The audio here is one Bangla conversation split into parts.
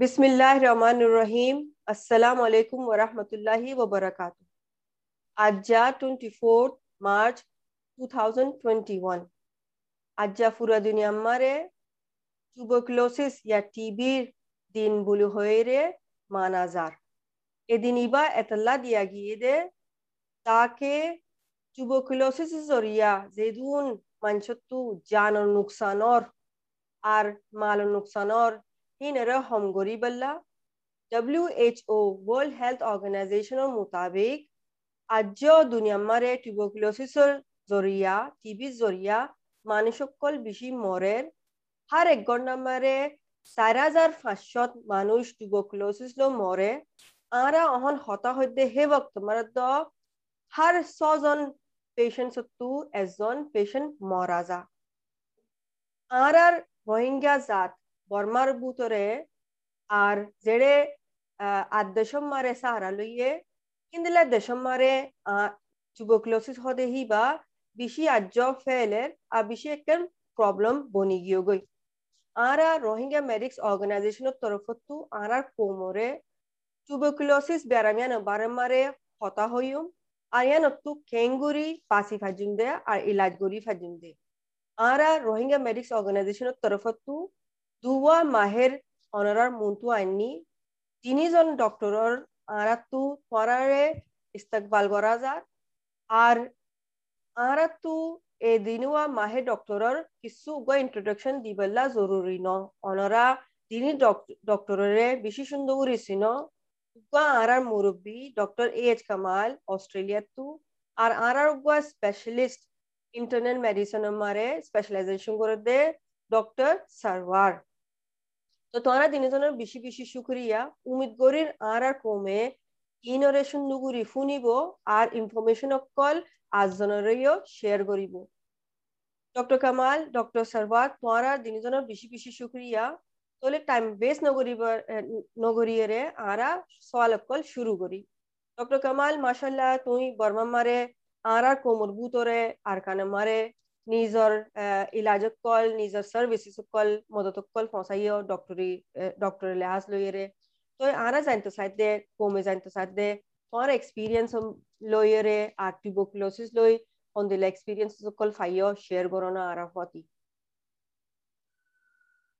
বিসমিল্লাহ রহমান রহিম আসসালামু আলাইকুম ওরহমতুল্লাহি ওবরাকাত আজ্জা twenty fourth March two thousand twenty one আজ্জা পুরা দুনিয়া মারে টুবরকুলোসিস ইয়া টিবির দিন বুলু হয়ে মানাজার এদিন ইবা এতলা দিয়া গিয়ে দে তাকে টুবরকুলোসিস জরিয়া যেদুন মানসত্তু জানর নুকসানর আর মাল নুকসানর মোতাবেক আজ দুনিয়া মারে টিউবারকুলোসিসের জরিয়া টিবি জরিয়া মানুষকল বেশি মরের হার এক চার হাজার পাঁচশত মানুষ টিউবারকুলোসিস লো মরে আরা অহন হতা হইতে হে বক্ত মারে হার ছজন পেশেন্ট সত্তু এজন পেশেন্ট মরা যা আর আর রোহিঙ্গা জাত বর্মার বুতরে আর যেড়ে আর দেশম মারে সাহারা লইয়ে কিন্দিলা দেশম মারে টুবরকুলোসিস হদে হিবা, বেশি আজ্য ফেলের আর বেশি একটা প্রবলেম বনি গিয়ে গই আরা রোহিঙ্গা মেডিক্স অর্গানাইজেশনের তরফতু আরার কোমরে টুবরকুলোসিস বেরামিয়ান বারমারে হতা হইম আর ইয়ান তু কেঙ্গুরি পাসি ফাজুম দে আর ইলাজ গরি ফাজুম দে। আরা রোহিঙ্গা মেডিক্স অর্গানাইজেশনের তরফতু দুয়া মাহের অনারার মন্তু আইনি। তিনিজন ডক্টৰৰ আরাতু পরারে ইস্তেকবাল করা যায় আর আরাতু এ দিনুয়া মাহে ডক্টৰৰ কিছু গো ইন্ট্রোডাকশন দিবলা জরুরি ন। অনরা তিনি ডক্টরে বেশি সুন্দর করেছিল উগা আরার মুরব্বী doctor A H Kamal Australia তু আর আরার উগা স্পেশালিস্ট ইন্টারনাল মেডিসিন মারে স্পেশালাইজেশন করে দে ডক্টর সারওয়ার তো তোরা তিনজনের বেশি বেশি শুক্রিয়া উমিদ গরির আর আর কমে ইনরে সুন্দুগুরি ফুনিব, আর ইনফরমেশন অকল আজজনেরও শেয়ার করিব। ডক্টর কামাল, ডক্টর সারওয়ার তোরা তিনজনের বেশি বেশি শুক্রিয়া তোলে টাইম ওয়েস্ট নগরিব নগরিয়ে আরা সওয়াল অকল শুরু করি। ডক্টর কামাল মাশাল্লাহ তুই বর্মা মারে, আর আর কোমর বুতরে, আর কানে মারে নিজৰ ইলাজত কল নিজৰ সার্ভিসেস কল মদত কল ফসাইও ডক্টরি ডক্টর লেহাজ লইরে তো আরা জানতে সাথে কমে জানতে সাথে তোমার এক্সপিরিয়েন্স লইরে আর টিউবারকুলোসিস লই অন্দিলা এক্সপিরিয়েন্স কল ফাইও শেয়ার করো না আরা হতি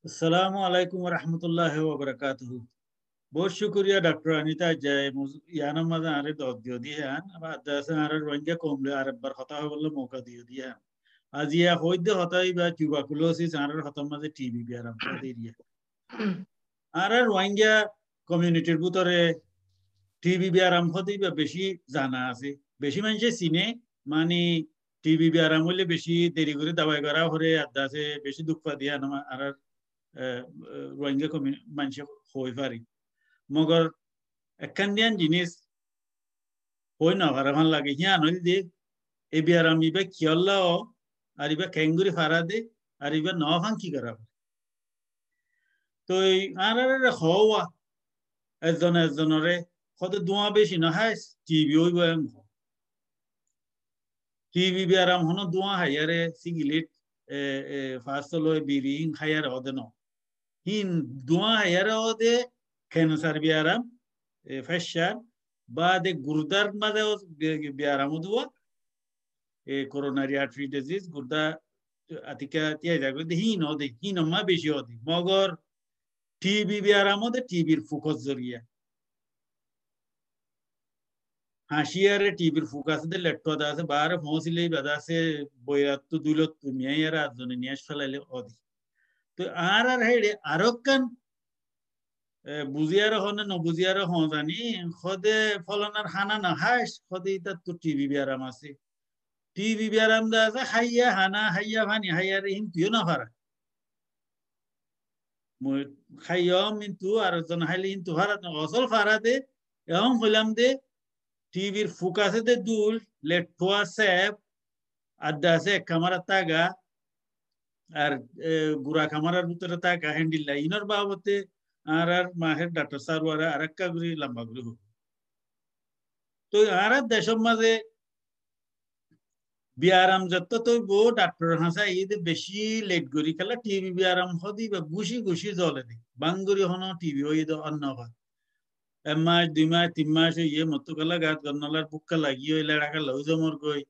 আসসালামু আলাইকুম রহমতুল্লাহ ওবরাকাতুহু বহুত শুক্রিয়া ডক্টর অনিতা জয় ইয়ানার মাঝে আরে দত দিও দিয়ে আন আবার দাসে আরে রোহিঙ্গা কমলে আরেকবার কথা বললে মৌকা দিও দিয়ে আন আজিয়া হইতে হতাই বা টিউবাকুলোসিস আর হতার মাঝে টিবি বিয়ারাম দিয়ে। আর রোহিঙ্গা কমিউনিটির ভিতরে টিবি বিয়ারাম হতেই বা বেশি জানা আছে। বেশি মানুষে চিনে মানে টিবি বিয়ারাম হইলে বেশি দেরি করে দাবাই করা হরে আদা আছে বেশি দুঃখ দিয়া আর রোহিঙ্গা মানুষ হই পারি মগর একখান দিয়ান জিনিস হই না ভারামান লাগে। হিয়ান হইল দিয়ে এই বিয়ারাম ইবে কিয়ল্লাও আর ইবা কেঙ্গুরি ফারা দে আর ইবা নফাং কি করা তো আর হওয়া, একজন একজনরে কত দোয়া বেশি না হাই টিভি ওই বয়াম টিভি বিয়ারাম হনো দোয়া হাইয়ারে সিগিলিট ফার্স্ট লয় বিরি হিন হাইয়ারে হদে ন। হিন দোয়া হাইয়ারে হদে ক্যান্সার বিয়ারাম ফেসার বা দে গুরুদার মাঝে বিয়ারাম দোয়া coronary artery disease, gurda, atika tia jago, de hino de hino ma beshi odi mogor TB biaramo de TB এর ফোকাস জরিয়া হাসিয়ারে টিবির ফোকাস দে লেট্টো দা আছে বার ফসিলে বাদাসে বইরাত তো দুলত তুমি আর আজনে নিয়াস ফেলাইলে অদি তো আর আর হেডে আরকান বুঝিয়ার হনে ন বুঝিয়ার হন জানি খদে ফলনার হানা না হাস খদে ইতা তো টিবি বিয়ারাম আছে বিয়ারাম দা আছে হাইয়া হানা হাইয়া ভানি হাইয়া রে হিন্তুও না পারা মই খাইয়ম কিন্তু আর জন হাইলে হিন্তু ভারা অসল ফারা দে এবং হইলাম দে টিভির ফুকাসে দে দুল লেটুয়া সেপ আড্ডা আছে কামারা তাগা আর গুড়া কামারার ভিতরে তাগা হ্যান্ডিল ইনর বাবতে আর আর মাহের ডাক্তার সারওয়ারা আর একটা গুড়ি লম্বা গুড়ি তো আর দেশের মাঝে বিয়ারাম যত তো বো ডাক্তার হাসা ঈদ বেশি লেট করি খেলা টিভি বিয়ারাম হদি বা গুছি গুছি জলে দি বাঙ্গুরি হন টিভি ওই অন্য ভাগ এক মাস, দুই মাস, তিন মাস ইয়ে মতো গেলা গাত গন্নলার বুক্কা লাগিয়ে ওই লেড়াকা লই জমর গই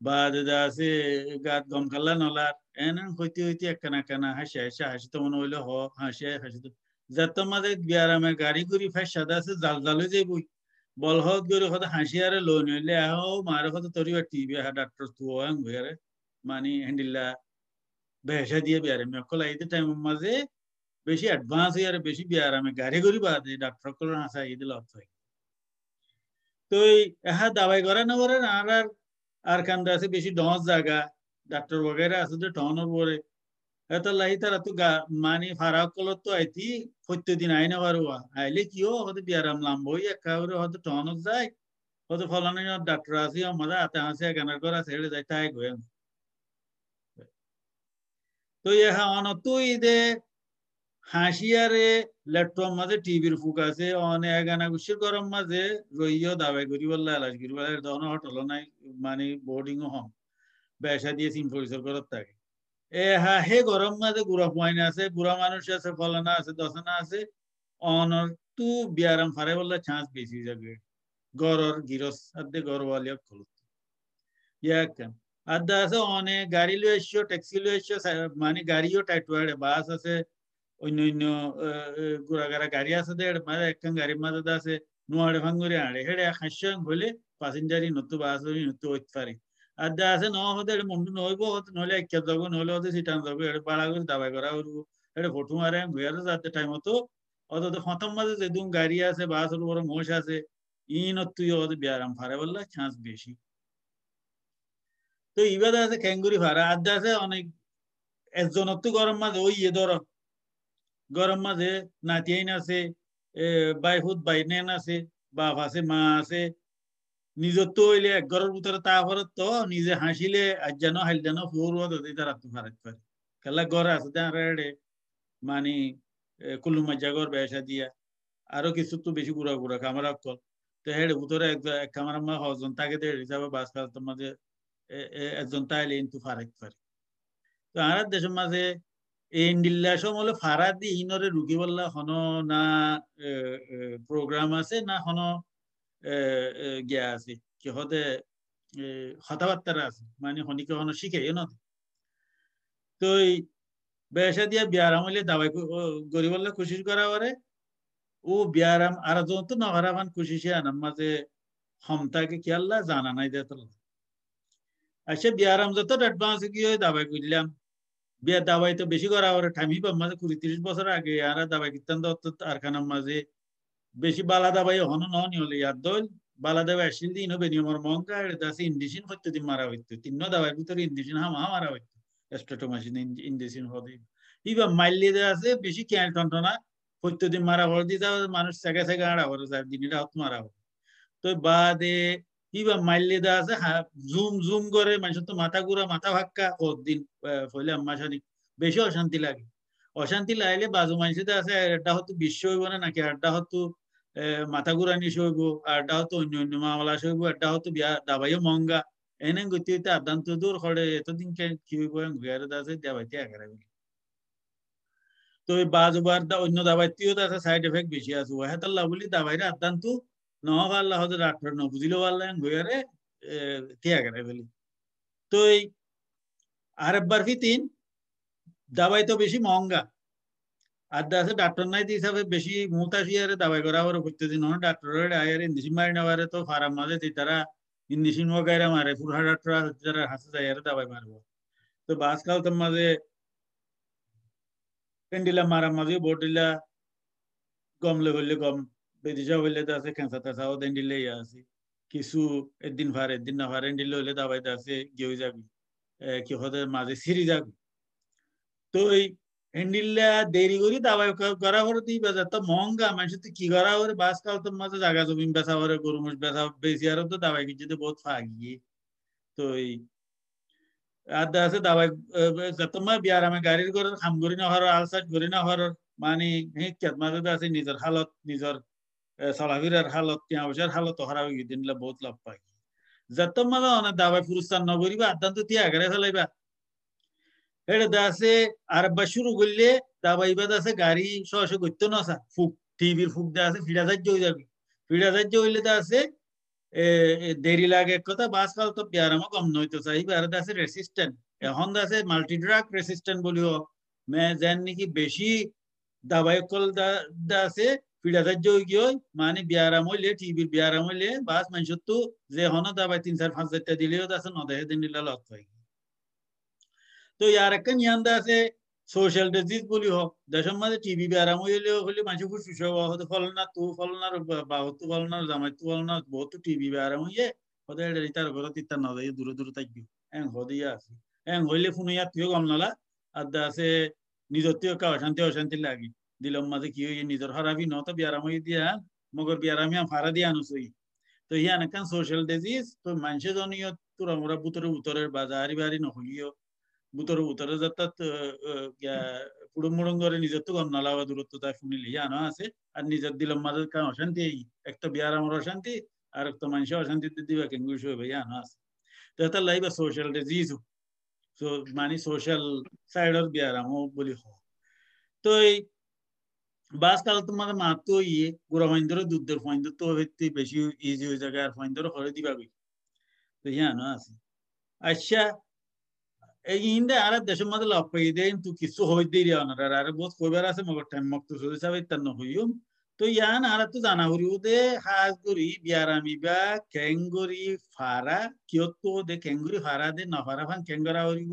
বা দাদা আছে, গাত গম কাল্লা নলার, এন হইতে হইতে একখানা একখানা হাসি হাসি হাসি তো মনে হইল, হ, হাসি হাসি তো। যাত মাঝে বিয়ারামে গাড়ি করি ফাই সাদা আছে, জাল জাল হয়ে যাইবই। বলহত গরি হতে হাসি আরে লো নইলে আহ মারে হতে তরি টিভি হা ডাক্তার তু আং ভেরে মানে হ্যান্ডিল্লা বেহসা দিয়ে বিয়ারে মেকল আইতে টাইম মাঝে বেশি অ্যাডভান্স আর বেশি বিয়ার আমি গাড়ি করি বাদে ডাক্তার কল হাসা এই দিল অর্থ তো এহা দাবাই করে না করে আর আর কান্দা আছে বেশি ডস জায়গা ডাক্তার বগেরা আছে যে টনের পরে এত লাই তারা তো মানে ফারাক কল তো আইতি প্রত্যেকদিন আইনা পারবা আইলে কি হো হয়তো বিয়ারাম লাম বই একেবারে হয়তো টনত যায় হয়তো ফলানো ডাক্তার গানার করে ছেড়ে যায় তাই গয়ে তো ইহা অনতুই দে হাসিয়ারে ল্যাপটপ মাঝে টিভির ফুক আছে অনেক গানা গুছির গরম মাঝে রইও দাবাই করি বললে এলাজ করি বলে তখন হোটেল নাই মানে বোর্ডিং হম বেসা দিয়ে সিম পরিচয় করত থাকে এ হা, হে গরম মাঝে গুড়া পয়না আছে, বুড়া মানুষ আছে, ফলানা আছে, দশনা আছে, অনর তু বিয়ারাম ফারে বললে চান্স বেশি যাবে। গরর গিরস আদে গরওয়ালিয়া খলত। ইয়াক আদা আছে অনেক গাড়ি লই এসছো ট্যাক্সি লই এসছো মানে গাড়িও টাইট বাস আছে অন্য অন্য গুড়াগাড়া গাড়ি আছে দে মাঝে একখান গাড়ির মাঝে আছে, নোয়াড়ে ভাঙ্গুরি আড়ে, হেড়ে হাস্য হলে প্যাসেঞ্জারি নতু বাস নতু ওইতে পারি। দা আছে, ন হতে নহলে একা যাব নহলে হতে সিটান যাব এটা বাড়া করে দাবাই করা করব এটা ফটো মারে ঘুয়ারে যাতে টাইম হতো অত খতম মাঝে যেদুম গাড়ি আছে বাসের উপরে মোষ আছে, ইন তুই ওদের বিয়ারাম, ফারে বললে চান্স বেশি। তো ইবাদ আছে খেঙ্গুরি ফারা, আড্ডা আছে অনেক একজনের তো গরম মাঝে, ওই ইয়ে ধর, গরম মাঝে নাতিয়াইন আছে বাইহুত বাইনেন আছে, বাপ আছে, মা আছে নিজের তো হইলে এক ঘরের ভিতরে তারপরে তো নিজে হাসিলে আজ যেন হাইল যেন ফুর যদি তারা তো ফারাক পারে খেলা ঘরে আছে তার মানে কুলু মজা ঘর বেসা দিয়া। আরও কিছু তো বেশি গুড়া গুড়া কামারা কল তো হেড ভিতরে এক কামারা মা হজন তাকে হিসাবে বাস কালতার মাঝে একজন তাইলে কিন্তু ফারাক পারে তো আর দেশের মাঝে ইন্ডিল্লাসম হলো ফারাদি ইনরে রুগী বললা, হন না প্রোগ্রাম আছে না হন গিয়া আছে কি আছে মানে শিখে এন তো বেসা দিয়া বিয়ারাম দাবাই গরিব বললে খুশি করা পারে ও বিয়ারাম আর তো নগরাবান খুশি সে আনাম মাঝে কি জানা নাই দেত আচ্ছা বিয়ারাম যত অ্যাডভান্স গিয়ে দাবাই করলাম বিয়া দাবাই তো বেশি করা ওরে ঠামি পাম মাঝে কুড়ি তিরিশ বছর আগে আর দাবাই কীর্তন দত্ত আরখানার মাঝে বেশি বালা দাবাই হন নহনি হলে ইয়ার দল। বালা দাবাই আসিল দিন হবে, নিয়মর মহঙ্কা দাসে ইন্ডিসিন হইতো দিন মারা হইতো। তিন্ন দাবাই ভিতরে ইন্ডিসিন হামা মারা হইতো। স্টেটোমাসিন ইন্ডিসিন হদে ইবা মাইলে দে আছে, বেশি ক্যান টন্টনা। হইতো দিন মারা হল দি মানুষ সেগে সেগে আড়া হরে যায় দিনটা হত মারা হল। তো বাদে কিবা মাইলে দা আছে জুম জুম করে মানুষের তো মাথা ঘুরা, মাথা ভাক্কা দিন ফলে আম্মা শানি বেশি অশান্তি লাগে। অশান্তি লাগলে বাজু মানুষের আছে এটা হতো বিশ্ব হইব না, নাকি আড্ডা হতো মাথা ঘুরা নিশ হইব আড্ডা হতো অন্য অন্য মামলা হইব আড্ডা হতো বিয়া দাবাইও মহঙ্গা এনে গতি আদান্ত দূর করে এতদিন কি হইব ঘুয়ারে আছে দাবাইতে আগারে বলি তো বাজুবার অন্য দাবাইতেও আছে সাইড এফেক্ট বেশি আছে ওয়াহাতাল্লাহ বলি দাবাইরে আদান্ত নহব আল্লাহ হতে ডাক্তার ন বুঝিলো পারলেন গইয়ারে তিয়া করে ফেলি তো এই আরেকবার ফিতিন দাবাই তো বেশি মহঙ্গা আর আছে ডাক্তার নাই হিসাবে বেশি মুতাসি আরে দাবাই করা ওর প্রত্যেকদিন হন ডাক্তার আয়ারে ইন্দিসিন মারি নেওয়ারে তো ফারাম মাঝে তারা ইন্দিসিন মগাইরা মারে পুরহা ডাক্তার যারা হাসে যায় আরে দাবাই মারবো। তো বাসকাল তোর মাঝে পেন্ডিলা মারা মাঝে বটিলা গমলে হইলে গম বেদিজা হইলে তো আছে, ক্যান্সার টাসা ও দেন আছে। কিছু একদিন ভার একদিন না ভার দিলে হইলে দাবাই আছে, গিয়ে যাবি। কি হতে মাঝে সিরি যাবি। তো এই হ্যান্ডিল্লা দেরি করি দাবাই করা হরে তুই বেজা তো মহঙ্গা মানুষ তো কি করা হরে বাস কাল তো মাঝে জায়গা, জমিন বেচা হরে গরু মুষ বেচা বেশি আর তো দাবাই কিছু বহুত ফাগিয়ে তো আর আছে দাবাই মা বিয়ার আমি গাড়ির করে খাম করি না হর আলসাট করি না হর মানে হিক মাঝে আছে নিজের হালত, নিজের চলাফিরার হালত পয়সার হালত হরা দিনলে বহুত লাভ পাই যত মালা অনেক দাবাই পুরস্কার নগরিবা আদান্ত তিয়া আগারে ফেলাইবা। এটা দাসে আর বা শুরু করলে দাবাইবা দাসে গাড়ি সহসে করতে নসা ফুক টিভির ফুক দা আছে ফিডা যাজ্য হয়ে যাবে ফিডা যাজ্য হইলে দাসে দেরি লাগে এক কথা বাস কাল তো বিয়ারামো কম নইতো চাইবা আর দাসে রেসিস্ট্যান্ট এখন দাসে মাল্টি ড্রাগ রেসিস্ট্যান্ট বলিও মে যেন নাকি বেশি দাবাই কল আছে পিড়াচার্য গিয়ে মানে বিয়ারাম হইলে টিভির বিয়ারাম হইলে বাস মানুষের তো যে হন দাবাই তিন চার পাঁচ হাজার দিলেও আছে নদেহে দিন লত হয় তো ইয়ার একটা নিয়ান আছে সোশ্যাল ডিজিজ বলি হোক দেশের মাঝে টিভি বিয়ারাম হইলে হলে মানুষ খুব সুস্থ হতে ফল না, তু ফল না বাহতু ফল না জামাই তু ফল না, বহুত টিভি বিয়ারাম হইয়ে হতে তার ঘর তিতা না যায় দূরে দূরে থাকবি এং হদিয়া আছে। এং হইলে ফোন ইয়াত তুইও গম নালা? আর দা আছে নিজের তুইও কা অশান্তি অশান্তি লাগি। দিলম মাঝে কি হইয়ে নিজের হারাবি ন তো বিয়ারাম হয়ে দিয়া। মগর বিয়ারামি ফারা দিয়া আনুসই তো হিয়ান একান সোশ্যাল ডিজিজ তো মানুষে জনীয় তোরা মোরা বুতরে উতরের বাজারি বাড়ি নহলিও। বুতরে উতরে যাত্রাত করে নিজের তো গম নালাবা দূরত্ব তাই শুনিলে হিয়ানো আছে। আর নিজের দিলম মাঝে কারণ অশান্তি একটা বিয়ারামর অশান্তি, আর একটা মানুষে অশান্তি দিবা কেঙ্গুস হইবে। হিয়ানো আছে। তো এটা লাইবা সোশ্যাল ডিজিজ সো মানে সোশ্যাল সাইডর বিয়ারামও বলি হ তো এই বাস কাল তোমার মাতো ইয়ে গুড়া ফাইন্দর দুধের ফাইন্দর তো হইতে বেশি ইজি হয়ে যাবে আর ফাইন্দর করে দিবা তো ইয়া আছে। আচ্ছা ইন্দে আর দেশের মধ্যে লাভ পাই দেন তো কিছু হই দেরি অনার আর বহুত কইবার আছে মগর টাইম মক্ত যাবে তার নহইম তো ইয়ান আর তো জানা হরি ওদে হাজ গরি বিয়ারামি বা ফারা কিয়ত দে কেঙ্গরি ফারা দে নফারা ফান কেঙ্গরা হরিব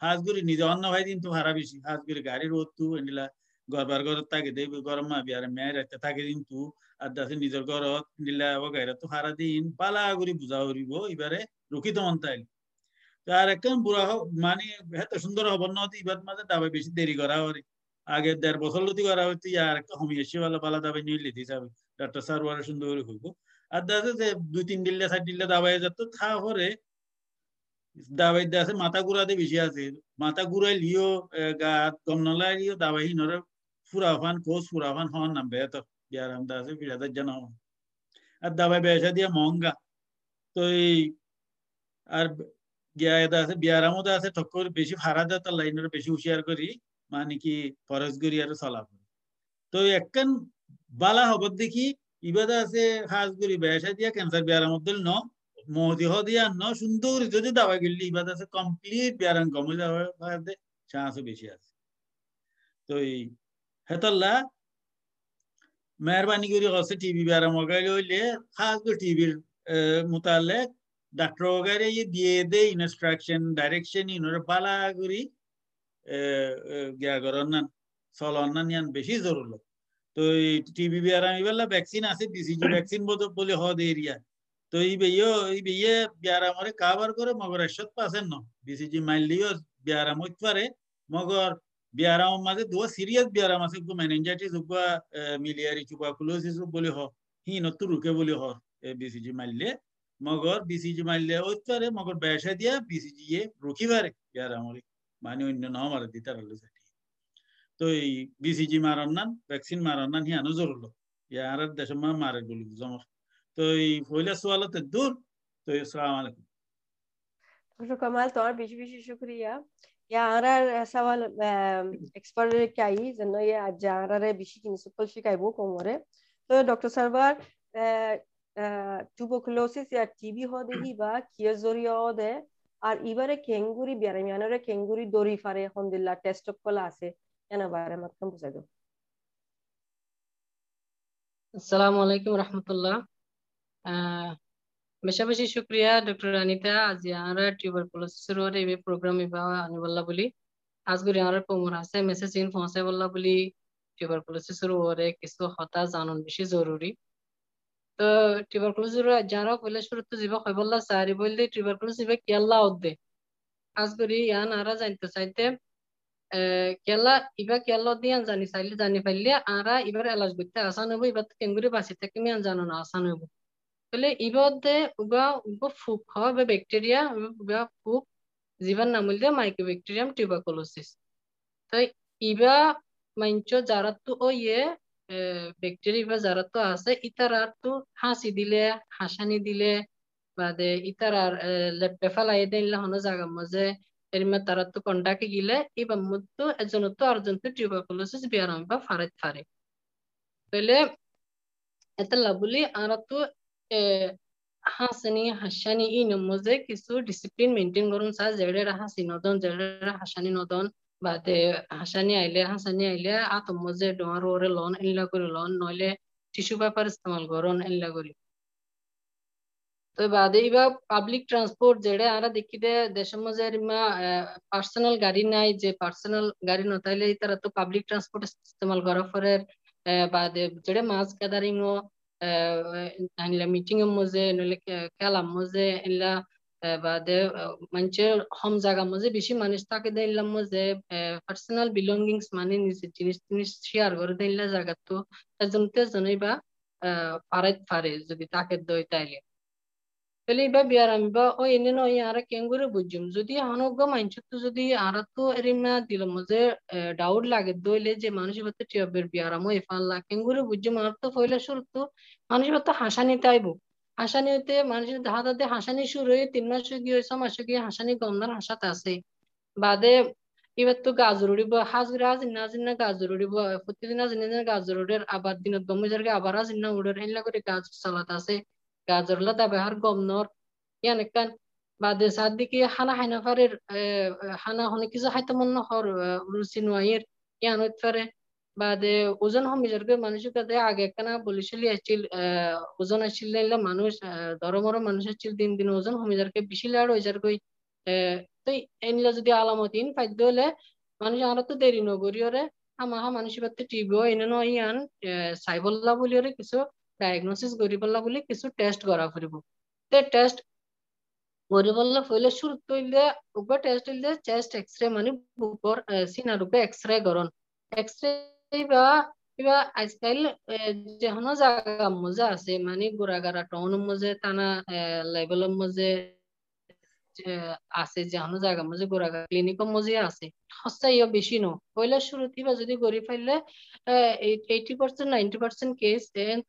হাজ গরি নিজে অন্য ভাই দিন তো ফারা বেশি হাজ গরি গাড়ির ওতু এন্ডিলা গরবার দেই গরম মা বিয়ার একটা থাকে কিন্তু আর দাসে নিজের ঘরত নিলা গাইরা তো সারা দিন পালা করি বুঝা করিব এবারে রুখিত মন তাইল আর বুড়া মানে এত সুন্দর হব না এবার মাঝে দাবাই বেশি দেরি করা হরি আগে দেড় বছর লতি করা হইতে, আর একটা হমি এসে দাবাই নিয়ে যাবে ডাক্তার স্যার সুন্দর আর যে দুই তিন দিল্লা, চার দাবাই যেত থা হরে দাবাই আছে, মাথা ঘুরাতে বেশি আছে। মাথা ঘুরাই লিও গাত গম নলাই লিও, দাবাই নরে ফুরাফান কোস ফুরাফান হন নাম বেত বিয়ারাম দা আছে ফিরাতে জানা আর দাবাই বেসা দিয়া মহঙ্গা। তো এই, আর গিয়া আছে বিয়ারামও আছে ঠক্কর বেশি তার লাইনের বেশি হুশিয়ার করি মানে কি ফরেস্ট গরি আর চলা করি তো একখান বালা দেখি আছে বেসা দিয়া ক্যান্সার বিয়ারামত দিল ন মহদিহ দিয়া ন সুন্দর যদি দাবাই গেলি ইবাদা আছে কমপ্লিট বিয়ারাম কমে যাওয়ার চান্সও বেশি আছে। তো এই হেতল্লা মেহরবানি করে কছে, টিভি মগাইলে হইলে করে টিভির মোতালেক ডাক্তার ওগারে দিয়ে দে ইনস্ট্রাকশন ডাইরেকশন ইনরে পালা করি গিয়া করার নান চলন নান ইয়ান বেশি জরুরি তো এই টিভি বেড়া বেলা ভ্যাকসিন আছে বিসিজি ভ্যাকসিন বলে হ দে এরিয়া তো এই বেয়ে এই বেয়ে বিয়ারা মরে কাবার করে মগর একশত পাচ্ছেন ন বিসিজি মাইলিও বিয়ারা মত পারে মগর dua serious biaram ase ko meningitis upa miliary tuberculosis boli ho hi no tu ruke boli ho BCG malle মগর বিসিজি মারলে ওইটারে মগর ব্যবসা দিয়া বিসিজি এ রুখি পারে biaram রে মানে অন্য না মারে দিতার হলো সেটি তো এই বিসিজি মারন নান ভ্যাকসিন মারন নান হিয়ানো জরুলো ইয়ার দেশ মা মারে বলি জমর তো এই পয়লা সোয়ালতে দূর তো আসসালামু আলাইকুম ডক্টর কামাল তোমার বেশি বেশি শুক্রিয়া ಯಾರ ಸವಾಲ್ ಎಕ್ಸ್ಪರ್ಟ್ ಕಾಯಿ ಜನ ಜಾರರೆ ಬಿಸಿ ಪ್ರಿನ್ಸಿಪಲ್ শিকাইব কোমরে তো doctor server tuberculosis ya TB hode hiba kiazori ode আর ইবারে কেঙ্গুরি বিয়ারে কেঙ্গুরি দড়ি ফারে হন্দিল্লা টেস্ট কলা আছে। এনা বারে মাতকাম বুঝাই দাও। আসসালামু আলাইকুম রহমতুল্লাহ। বেশাবেশি শুক্রিয়া ডক্টর রানিতা আজি আমরা টিউবারকুলোসিসের ওর এই প্রোগ্রাম ইবা আনি বললা বলি। আজগুরি আমরা পমর আছে মেসেজ ইন ফোনসে বললা বলি। টিউবারকুলোসিসের ওরে কিছু হতা জানন বেশি জরুরি। তো টিউবারকুলোসিস যারা জীবক হয় বললা সারি টিউবারকুলোসিস ওদে আজগুরি ইয়ান আরা জানতে চাইতে কেলা ইবা কেলা দিয়ে জানি চাইলে, জানি পাইলে আরা এবার এলাজ করতে আসান হব এবার কেঙ্গুরি থেকে, আমি জানো না আসান উবা ফুক হয়, বা ব্যাকটেরিয়া ফুক জীবন নাম হইলে মাইক্রোব্যাকটেরিয়াম টিউবাকুলোসিস তো ইবা মাইঞ্চ যারা তো ইয়ে ব্যাকটেরিয়া ইবা যারা তো আছে, ইতারা তো হাসি দিলে, হাসানি দিলে, বাদে ইতার আর লেপে ফেলাই দিন হনো জায়গা মাঝে এরিমা তারা তো কন্ডাকে গিলে, ইবা মুতো এজন তো আরজন তো টিউবারকুলোসিস বিয়ারাম বা ফারেত ফারে। তাহলে এটা লাবুলি আর তো হাসানি হাসানি ই নমজে কিছু ডিসিপ্লিন মেনটেন করুন সা জেড়ে হাসি নদন জেড়ে হাসানি নদন। বাদে হাসানি আইলে হাসানি আইলে আতম মজে ডোয়ার ওরে লন এল্লা করে লন নইলে টিস্যু পেপার ইস্তেমাল করুন এল্লা করি তো বাদে ইবা পাবলিক ট্রান্সপোর্ট যেটা আমরা দেখি দেশের মধ্যে পার্সোনাল গাড়ি নাই, যে পার্সোনাল গাড়ি নতাইলে তারা তো পাবলিক ট্রান্সপোর্ট ইস্তেমাল করা পরে বাদে যেটা মাছ গ্যাদারিং ও মিটিং এর মধ্যে নইলে খেলার মধ্যে এলা বাদে হম জায়গা মধ্যে বেশি মানুষ দিলাম মধ্যে পার্সোনাল বিলঙ্গিংস মানে নিজের জিনিস জিনিস শেয়ার করে জায়গা তো এজন তেজনই বা পারাইত পারে যদি তাকে দই তাইলে। তাহলে এবার বিয়ার আমি বা ও এনে নয় আর কেঙ্গুরে বুঝুম, যদি হানক মানছ তো যদি আর তো এরিমা দিল মজে ডাউট লাগে দইলে যে মানুষ বলতে টিয়াবের বিয়ার আমো এফাল্লা, কেঙ্গুরে বুঝুম আর তো ফইলে শুরু তো মানুষ বলতে হাসানি তাইব। হাসানি হইতে মানুষের হাতাতে হাসানি শুরু হয়ে তিন মাস গিয়ে হয়েছে, মাস গিয়ে হাসানি গন্ধার হাসাতে আছে। বাদে এবার তো গাছ উড়িব হাজরা জিন্না জিন্না গাছ উড়িব প্রতিদিন জিন্না জিন্না গাছ উড়ের আবার দিনত গম যার আবার জিন্না উড়ের এনলা করে গাছ চালাত আছে। গাছ উড়লা তা বেহার গমনর ইয়ান একখান বাদে সার দিকে হানা হাইনা ফারের হানা হনে কিছু হাইতে মন হর সিনুয়াইয়ের ইয়ান হইতে পারে بعد ওজন هم মিজারকে মানুষ কাছে আগে একখানা বলিছিলি আছিল ওজন আছিল মানুষ ধরমর মানুষ আছিল দিন দিন ওজন هم মিজারকে বেশি লাড় হয়ে যার কই তো এনলা যদি আলামত ইন ফাইদ হলে মানুষ আর তো দেরি নগরিয়রে আমাহা মানুষ বাতে টিবি এনে নয় ইয়ান সাইবল্লা বলিয়রে কিছু ডায়াগনোসিস কৰিবলা বুলি কিছু টেষ্ট কৰা ফুৰিব তে টেষ্ট কৰিবলা ফুৰিলে শুরু তৈলে উপ টেষ্ট হইলে চেস্ট এক্সরে মানে বুকর সিনার উপরে এক্সরে গরন এক্সরে বা কিবা আজকাল মজা আছে মানে গোড়াগাড়া টাউন মজে, টানা লেভেলের মজে আছে, যেহনো জায়গা মজে গোড়াগাড়া ক্লিনিকের মজে আছে। সঁচাইও বেশি ন। পয়লা শুরুতে বা যদি গড়ি ফাইলে eighty percent ninety percent case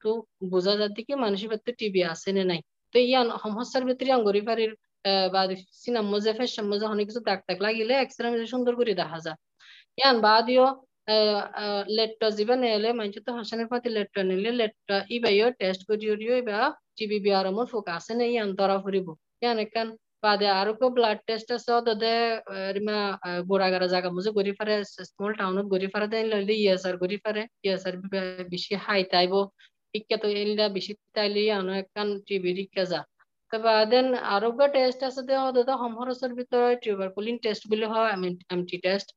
তো বোঝা যাতে কি মানুষের ভিতরে টিবি আছে না নাই। তো ইয়ান সমস্যার ভিতরে গড়ি ফারির বা সিনাম মজে ফেসাম মজে অনেক কিছু দাগ দাগ লাগিলে এক্সরে সুন্দর করে দেখা যায়। ইয়ান বাদিও লেটটা যিবা নেলে মানুষ তো হাসানের পাতি লেটটা নিলে লেটটা ইবাইও টেস্ট করিও ইবা টিবি বিয়ারমর ফোক আছে না ইয়ান ধরা ফুরিব ইয়ান একান বাদে আরও কো ব্লাড টেস্ট আছে দদে রিমা গোড়াগাড়া জায়গা মুজে গড়ি ফারে স্মল টাউনত গড়ি ফারে দেন লইলে ইএসআর গড়ি ফারে ইএসআর বেশি হাই তাইব ইক্কা তো এলিলা বেশি তাইলে আনো একখান টিবি রিক্কা যা তবে দেন আরোগ্য টেস্ট আছে দে দাদা সমহরসের ভিতরে টিউবারকুলিন টেস্ট বলে হয় এমটি টেস্ট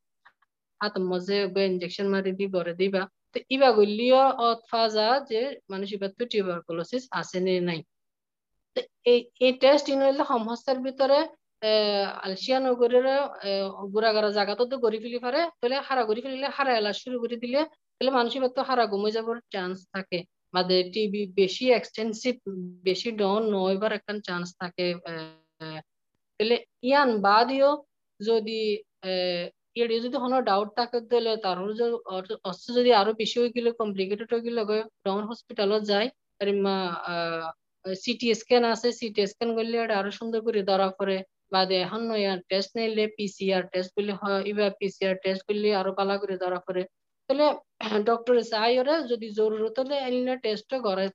হাত মজে ইনজেকশন মারি দি গড়ে দিবা। তো ইবা গলিও অতফাজা যে মানুষ ইবার তো টিউবারকুলোসিস আছে নে নাই। এই টেস্ট ইনলে সমস্যার ভিতরে আলসিয়া নগরের গুড়াগাড়া জায়গাতো তো গড়ি ফেলি পারে তাহলে হারা গড়ি ফেলিলে হারা এলা শুরু করে দিলে তাহলে মানুষের তো হারা গমে যাবার চান্স থাকে। মাদের টিবি বেশি এক্সটেন্সিভ বেশি ডন নয়বার একটা চান্স থাকে তাহলে ইয়ান বাদিও যদি যদি কোনো ডাউট থাকে তাহলে তার অস্ত্র যদি আরও বেশি হয়ে গেলে কমপ্লিকেটেড হয়ে গেলে ডাউন হসপিটালত যায়। আর সিটি স্ক্যান আছে সিটি স্ক্যান করলে আরও সুন্দর করে ধরা পড়ে। বাদে এখন টেস্ট নিলে পিসিআর টেস্ট করলে হয় ইবা পিসিআর টেস্ট করলে আরও পালা করে ধরা পড়ে। তাহলে ডক্টর চাইরে যদি জরুরত হলে এলিনা টেস্ট গড়াই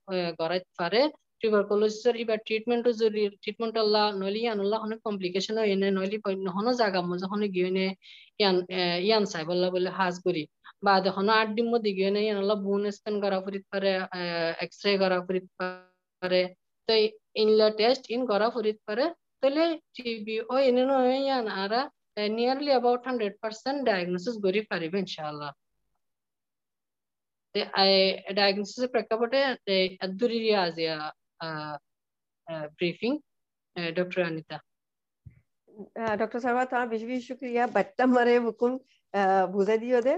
পারে। টিউবারকুলোসিসের ইবা ট্রিটমেন্ট যদি ট্রিটমেন্ট আল্লাহ ইয়ান আল্লাহ অনেক কমপ্লিকেশন হয়, এনে নইলে হন জায়গা মজা হনে গিয়ে ইয়ান ইয়ান চাই, বললা বলে হাজ করি। বা দেখুন আট ডিম মধ্যে গিয়ে ইয়ান আল্লাহ বুন স্ক্যান করা ফুরিত পারে এক্সরে করা ফুরিত পারে তো ইনলা টেস্ট ইন করা ফুরিত পারে তাহলে টিবি ও এনে নয় ইয়ান আরা nearly about hundred percent diagnosis করি পারিবে ইনশাআল্লাহ। ডায়াগনোসিসের প্রেক্ষাপটে আদুরি আজিয়া briefing doctor Anita doctor Sharma তোমার বেশি বেশি শুক্রিয়া বাট্টা মারে বুকুন বুঝাই দিও দে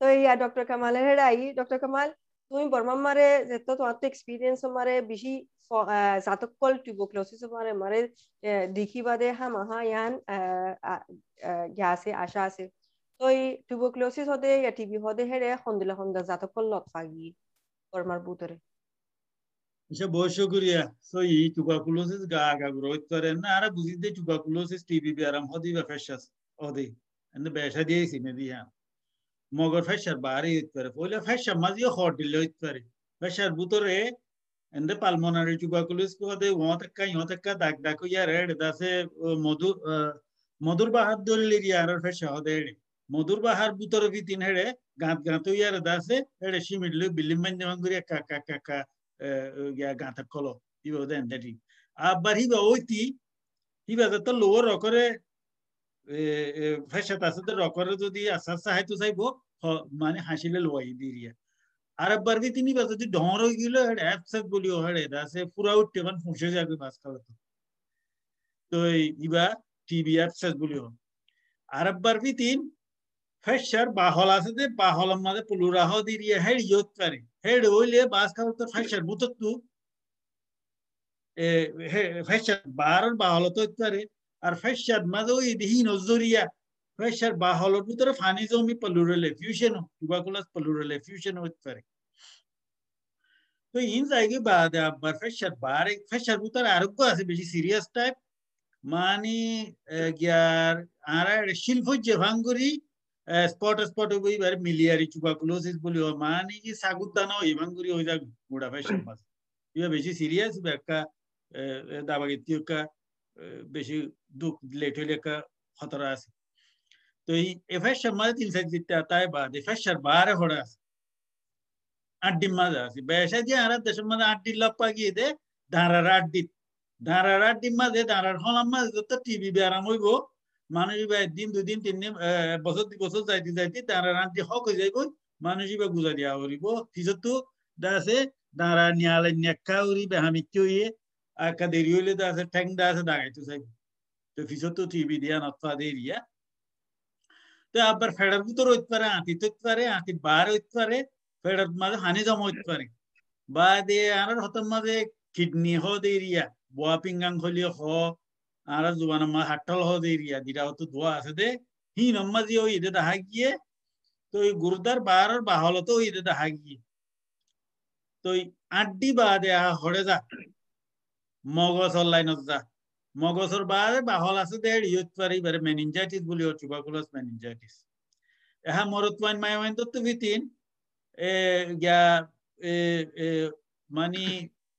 তো ইয়া ডক্টর কামালের হেড আই ডক্টর কামাল তুমি বর্মা মারে যেত তোমার তো এক্সপিরিয়েন্স মারে বেশি জাতকল টিউবোক্লোসিস মারে মারে দেখি বাদে হা মাহা ইয়ান ইয়া আছে আশা আছে তো এই টিউবোক্লোসিস হদে ইয়া টিবি হদে হেরে হন্দিলা হন্দা জাতকল লত ফাগি বর্মার বুতরে সে বয়স করিয়া। সই টুকাকুলোসিস গা গা গ্রহিত করে। না, আরে বুঝি দে টুকাকুলোসিস টিভি বিয়ারাম হদি বা ফেসাস হদি। এনে বেসা দিয়ে সিনে দিয়া হ্যাঁ। মগর ফেসার বাহারে হইত করে পয়লা ফেসার মাঝিও হট দিলে হইত করে ফেসার ভুতরে এনে পালমনারে টুকাকুলোস কো হদে ও কা ইও কা দাগ দাগ ইয়া রেড দাসে মধুর মধুর বাহার দরলি ইয়া আর ফেসা হদে মধুর বাহার ভুতরে ভিতিন হেড়ে, গাঁত গাঁত ইয়ার দাসে হেড়ে সিমিডলে বিলিম্বান জমাঙ্গুরিয়া কা কা কা কা গাঁত কলো ইবো দেন দেটি আবার হিবা ওইতি হিবা তো লোর রকরে ফেসা তাসে রকরে যদি হাসিলে লোয়াই দিরিয়া আর একবার কি তিনি বাস যদি ডর হয়ে গেল অ্যাপসেট বলিও হড়ে দাসে পুরা উঠতে মানে তো ইবা টিবি অ্যাপসেট বলিও আর একবার কি তিন ফেসার বাহল আছে যে বাহলের মাঝে পুলুরাহ দিরিয়া হেড ইয়ত পারে হেড হইলে বাস খাওয়া তো ফেসার বুতত তু ফেসার বারর বাহল তো পারে আর ফেসার মাঝে ওই দিহি নজরিয়া pressure বা হলোর ভিতরে ফানি জমি প্লুরাল এফিউশন টুবাকুলাস প্লুরাল এফিউশন হতে পারে তো ইন জায়গায় বাদ আবার প্রেশার বাড়ে প্রেশার ভিতরে আরোগ্য আছে বেশি সিরিয়াস টাইপ মানে গিয়ার আর শিল্প যে ভাঙ্গুরি স্পট স্পট বই বারে মিলিয়ারি টুবাকুলোসিস বলি মানে কি সাগুদানা ওই ভাঙ্গুরি হয়ে যাক গোড়া প্রেশার মাস ইয়া বেশি সিরিয়াস একটা দাবাগিত্য বেশি দুঃখ লেট হইলে একটা খতরা আছে। তো এই এফএসআর মাঝে তিন সাইজ দিতে তাই বাদ এফএসআর বারে হড়ে আছে। আড্ডি মাঝে আছে। বেসা দিয়ে আর দেশের মাঝে আড্ডি লাপ্পা গিয়ে দে ধারার আড্ডি ধারার আড্ডি মাঝে ধারার হলাম মাঝে তো টিভি বেড়াম হইব মানুষ দিন দুই দিন তিন দিন বছর দুই বছর যাইতে যাইতে ধারার আড্ডি হক হয়ে যাইব মানুষ ইবা গুজা দিয়া হরিব পিছত তো দাসে দাঁড়া নিয়ালে নেকা উড়ি বেহামিত্য হইয়ে আকা দেরি হইলে দাসে ঠ্যাং দাসে দাঁড়াইতে চাইব তো পিছত টিভি দিয়া নত্তা দেরিয়া তো আবার ফেডার ভিতর হইতে পারে আঁতি হইতে পারে আঁতি বার হইতে পারে ফেডার মাঝে হানি জমা হইতে পারে বা দিয়ে আর হতার মাঝে কিডনি হ দেরিয়া বোয়া পিঙ্গাং খলিয়ে হ আর জোয়ান মা হাট্টাল হ দেরিয়া দিরা হতো ধোয়া আছে দে। হি নম্মা যে ওই ইদে দেখা গিয়ে, তো ওই গুরুদার বার বাহল তো ওই দেখা গিয়ে। তো আড্ডি বা দেয়া হরে যা, মগজ লাইনত যা। মগজর বাদে বাহল আছে দে ইয়ত পারি বারে মেনিনজাইটিস বলি টুবাকুলাস মেনিনজাইটিস এহা মরত ওয়াইন মাই ওয়াইন তো ভিতিন এ গিয়া এ মানে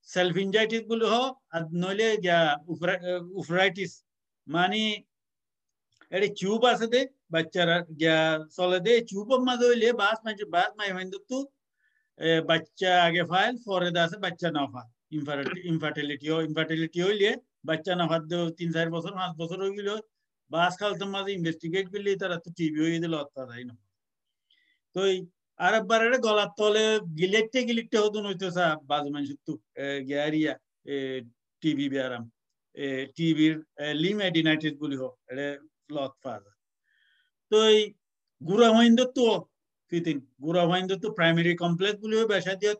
সেলফ ইনজাইটিস বলি হ আর নইলে গিয়া উফরাইটিস মানে এটি চুপ আছে দে বাচ্চারা গিয়া চলে দে চুপের মাঝে হইলে বাস মাঝে বাস মাই ওয়াইন তো বাচ্চা আগে ফাইল পরে আছে বাচ্চা না ফা ইনফার্টিলিটি ও ইনফার্টিলিটি হইলে বাচ্চা না হাত তিন চার বছর পাঁচ বছর হয়ে গেল বাস খালতাম মাঝে ইনভেস্টিগেট করলে তারা তো টিভি হয়ে দিল অত্তা তাই না তো আর একবার গলার তলে গিলেটে গিলিটে হতো নইতো সা বাজু মানুষ তো গিয়ারিয়া টিভি বেয়ারাম টিভির লিম এডিনাইটিস বলি হোক, এটা লত পাওয়া তো এই গুড়া হইন্দ তো ফিতিন গুড়া হইন্দ তো প্রাইমারি কমপ্লেক্স বলি হয় বেসা দিয়ে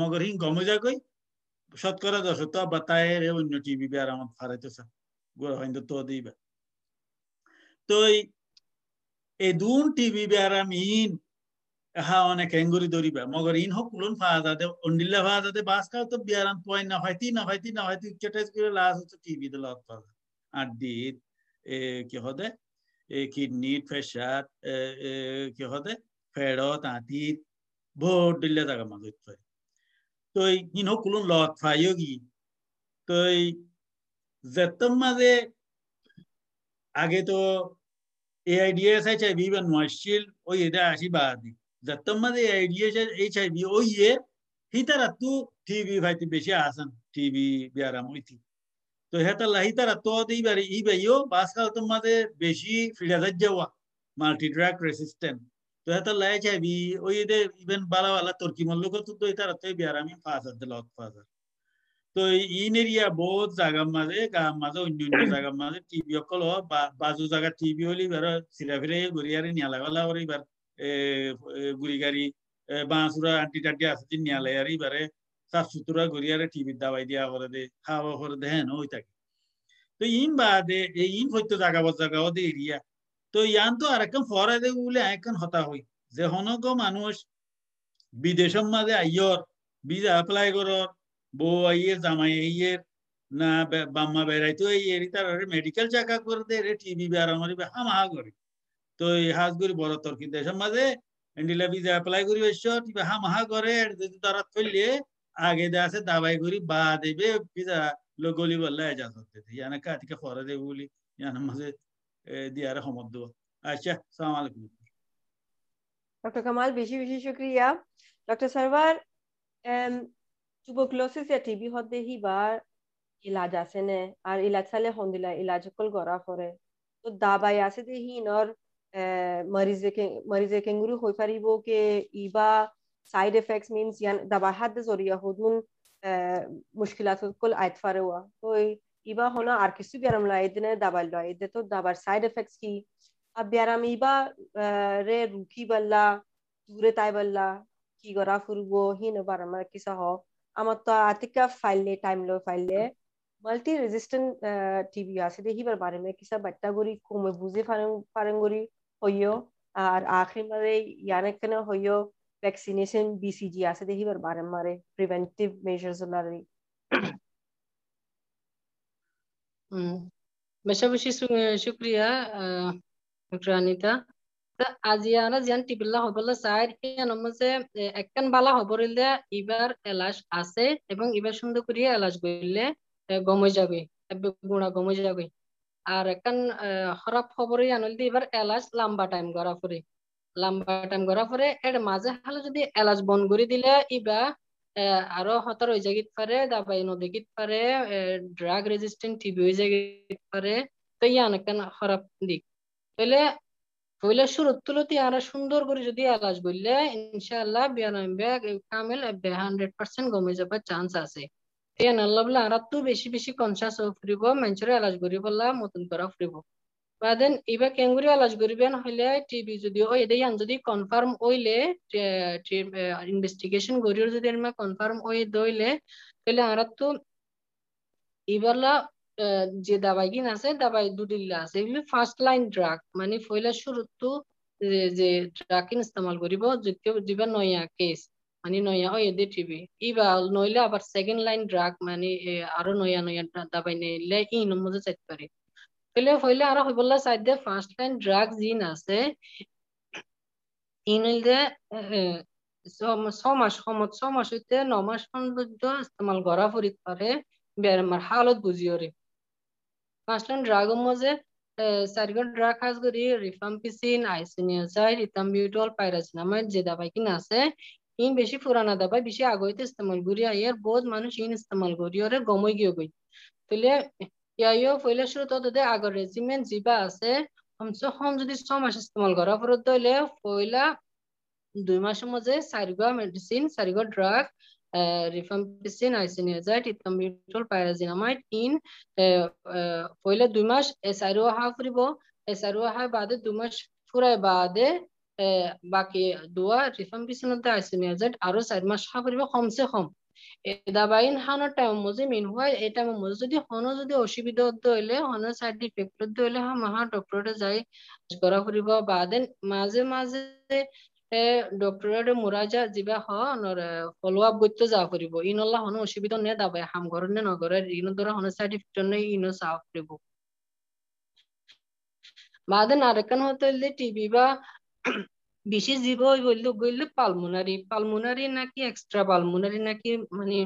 মগরহীন গমে যাগই শতকরা দশ তো বাতায় রে অন্য টিভি বেয়ার আমার ফারাইতেছে গোড়া হইন্দ তো দিবা তো এই দুন টিভি বেয়ারাম ইন হা অনেক এঙ্গুরি ধরিবা। মগর ইন হোক কুলন ফাওয়া যাতে অন্ডিল্লা ফাওয়া যাতে বাস খাও তো বিয়ারাম পয়েন্ট না হয়তি না হয়তি না হয়তি চেটাইস করে লাস হচ্ছে টিভি দিল আর দিত, এ, কি হদে? এ, কিডনি প্রেশার কি হদে? ফেড়ত আঁতিত, ভোট দিলে জায়গা মাঝে তো ইনো কুলুন lot ফাইয়োগি তো যেতম মাঝে আগে তো এআইডিএস এইচআইভি বা নয়শিল ওই এটা আসি বাদি যেতম মাঝে এআইডিএস এইচআইভি ওই এ হিতারা তু টিভি ভাইতে বেশি আসান টিভি বিয়ারাম হইতি তো হেতাল্লা হিতারা তো দিবারে ই বাইও বাসকাল তো মাঝে বেশি ফিডা যাওয়া মাল্টি ড্রাগ রেসিস্টেন্ট তো হেতা লাই চাইবি ওই দে ইভেন বালা বালা তুর্কি মল্লক তো তো এটা রাতে বিয়ার আমি পাঁচ হাজার দিল পাঁচ হাজার তো ইন এরিয়া বহুত জায়গার মাঝে গাম মাঝে অন্য অন্য জায়গার মাঝে টিভি অকল বাজু জায়গা টিভি হলি এবার সিরা ফিরে গড়িয়ারে নিয়ালা গলা ওর এবার গুড়ি গাড়ি বাঁশুরা আন্টি টান্টি আছে নিয়ালে আর এবারে সাফ সুতরা গড়িয়ারে টিভি দাবাই দিয়া করে দে খাওয়া করে দে হ্যাঁ ওই থাকে। তো ইন বাদে ইন হয়তো জায়গা জায়গা দে এরিয়া তো ইয়ান তো আর একদম ফরাদে বলে একন হতা হই যে হনক মানুষ বিদেশের মাঝে আইয়র ভিসা এপ্লাই করর বউ আইয়ে, জামাই আইয়ে, না বাম্মা বেড়াইতো এই এরি তার মেডিকেল চেক করে দেয় টিবি বেড়া মারিবে হামাহা করে তো এই হাজগুরি বড় তর্কিত এসব মাঝে এন্ডিলা ভিজা অ্যাপ্লাই করি এসব হা মাহা করে যদি তারা করলে আগে দে আছে দাবাই করি বা দেবে ভিজা লো গলি বললে এজাজত দিতে ইয়ানা কাতিকে খরা দেবে বলি, ইয়ানা মাঝে দিয়ারে সমদ দেব। আচ্ছা সালাম আলাইকুম। ডক্টর কামাল, বেশি বেশি শুক্রিয়া। ডক্টর সরবার টুবোক্লোসিস ইয়া টিবি হতে হিবার ইলাজ আছে নে? আর ইলাজ চালে হন্দিলা ইলাজ কল গড়া করে। তো দাবাই আছে দে হিনর مریض مریض کنگورو خوی فریبو که ایبا ساید افکس مینز یعنی دبا حد زوریا خودمون مشکلات کل آیت فروا تو ایبا ہونا آرکیسو بیارم لائد نه دبا لائد تو دبا ساید افکس کی अब ब्याराम इबा रे रुकी बल्ला दूरे ताई बल्ला की गरा फुरबो ही न बारा मर किसा हो आम तो आतिका फ़ाइल ले टाइम लो फ़ाइल ले मल्टी रेजिस्टेंट टीबी आसे दे ही बर बारे में किसा बट्टा गोरी कोमे बुझे फारंग फारंग गोरी আর আখরি মারে ইয়ানে কেন হইও ভ্যাকসিনেশন বিসিজি আছে দেখি বার বারে মারে প্রিভেন্টিভ মেজার্স লারি বেশি বেশি শুক্রিয়া ডক্টর আনিতা আজিয়ানা জিয়ান টিবিল্লা হবলা সাইড মজে একখান বালা হবরিলে ইবার এলাশ আছে এবং ইবার সুন্দর এলাশ গইলে যাবে গুণা যাবে। আর একখান খারাপ খবর আনল দিয়ে এবার এলাচ লম্বা টাইম করা পরে লম্বা টাইম করা পরে এর মাঝে হালে যদি এলাচ বন করে দিলে, ইবা আরও হতার হয়ে যাগিত পারে, দাবাই নদীগিত পারে ড্রাগ রেজিস্ট্যান্ট টিবি হয়ে যাগিত পারে, তো ইয়ান একখান খারাপ দিক তাহলে পয়লা শুরু তুলতে আরা সুন্দর করে যদি এলাচ বললে ইনশাআল্লাহ বিয়ানব্বই কামেল হান্ড্রেড পার্সেন্ট কমে যাবার চান্স আছে। এলাচ করিবেন হইলে টিবি যদি যদি ইনভেস্টিগেশন যদি কনফার্ম হই দইলে তাহলে আরা তো এবারলা যে দাবাই কিন আছে, দাবাই দুদিল্লা আছে এগুলো ফার্স্ট লাইন ড্রাগ মানে ফয়লা শুরুতো যে ড্রাগ ইস্তেমাল করিব যেতে দিবা নয়া কেস মানে নয়া হয় এদের টিবি ইবা নইলে আবার সেকেন্ড লাইন ড্রাগ মানে আরও নয়া নয়া দাবাই নিলে ই নম্বরে চাইতে পারে। তাহলে হইলে আরও হইবলা চাইতে ফার্স্ট লাইন ড্রাগ জিন আছে ইনইলদে ছ মাস সমত ছ মাস হইতে ন মাস পর্যন্ত ইস্তেমাল করা পারে বেমার হালত বুঝিওরে Masalan dragın maze sargon drag has gori rifampicin, isoniazid, ethambutol, pyrazinamide যে দাবাই কিনা আছে ইন বেশি পুরানা দাবাই বেশি আগইতে ইস্তেমাল করি আইয়ার বহুত মানুষ ইন ইস্তেমাল করি ওরে গমই গিয়ে গই তাহলে ইয়াইও ফইলে শুরু তো দে আগর রেজিমেন্ট জিবা আছে হামসো হম যদি ছ মাস ইস্তেমাল করা পরত দইলে ফইলা দুই মাসের মধ্যে চারিগা medicine চারিগা drug rifampicin, isoniazid, ethambutol, pyrazinamide in পয়লা দুই মাস এসআরও হা ফুরিব এসআরও হা বাদে দুই মাস ফুরাই বাদে বাকি দুয়া রিফাম্পিসিন আইসোনিয়াজাইড আরও চার মাস হা ফুরিব কমসে কম। দাবাইন হানোর টাইম মজে মিন হয় এই টাইম মজে যদি হনো যদি অসুবিধা হইলে, হনো সাইড ইফেক্ট হইলে মাহা ডক্টরে যাই করা ফুরিব বাদে মাঝে মাঝে ডক্টরের মুরাজা যিবা হ ফলো আপ করতে যা করিব ইনল্লা হনো অসুবিধা নে দাবাই, হাম ঘর নে নগরের ইন ধরে হনো সাইড ইফেক্ট নে ইনো সাফ করিব বাদেন আরেকান হতে টিবি বা বেশি জীব বললে বললে পালমোনারি। পালমোনারি নাকি এক্সট্রা পালমোনারি নাকি মানে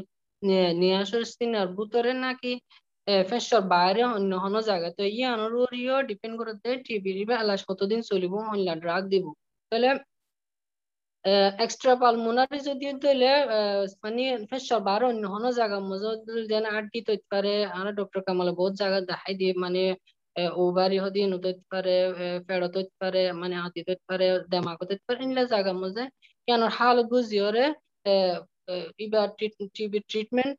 নিয়াসর সিনার ভিতরে নাকি ফেসর বাইরে অন্য হনো জায়গা। তো ইয়ে অনুরিও ডিপেন্ড করতে টিবি বা এলাশ কতদিন চলিব হইলা ড্রাগ দিব। তাহলে এক্সট্রা পালমোনারি যদি দিলে মানে ফেসর বাইরে অন্য জায়গা, মজা যেন তৈতে পারে, আর ডক্টর কামালে বহুত জায়গা দেখাই দিয়ে মানে ওভারি হদি নুতইতে পারে ফেড় তৈতে পারে মানে হাতি তৈতে পারে পারে ইনলা জায়গা মজে। কেন হাল বুঝিওরে ইবা টিবি ট্রিটমেন্ট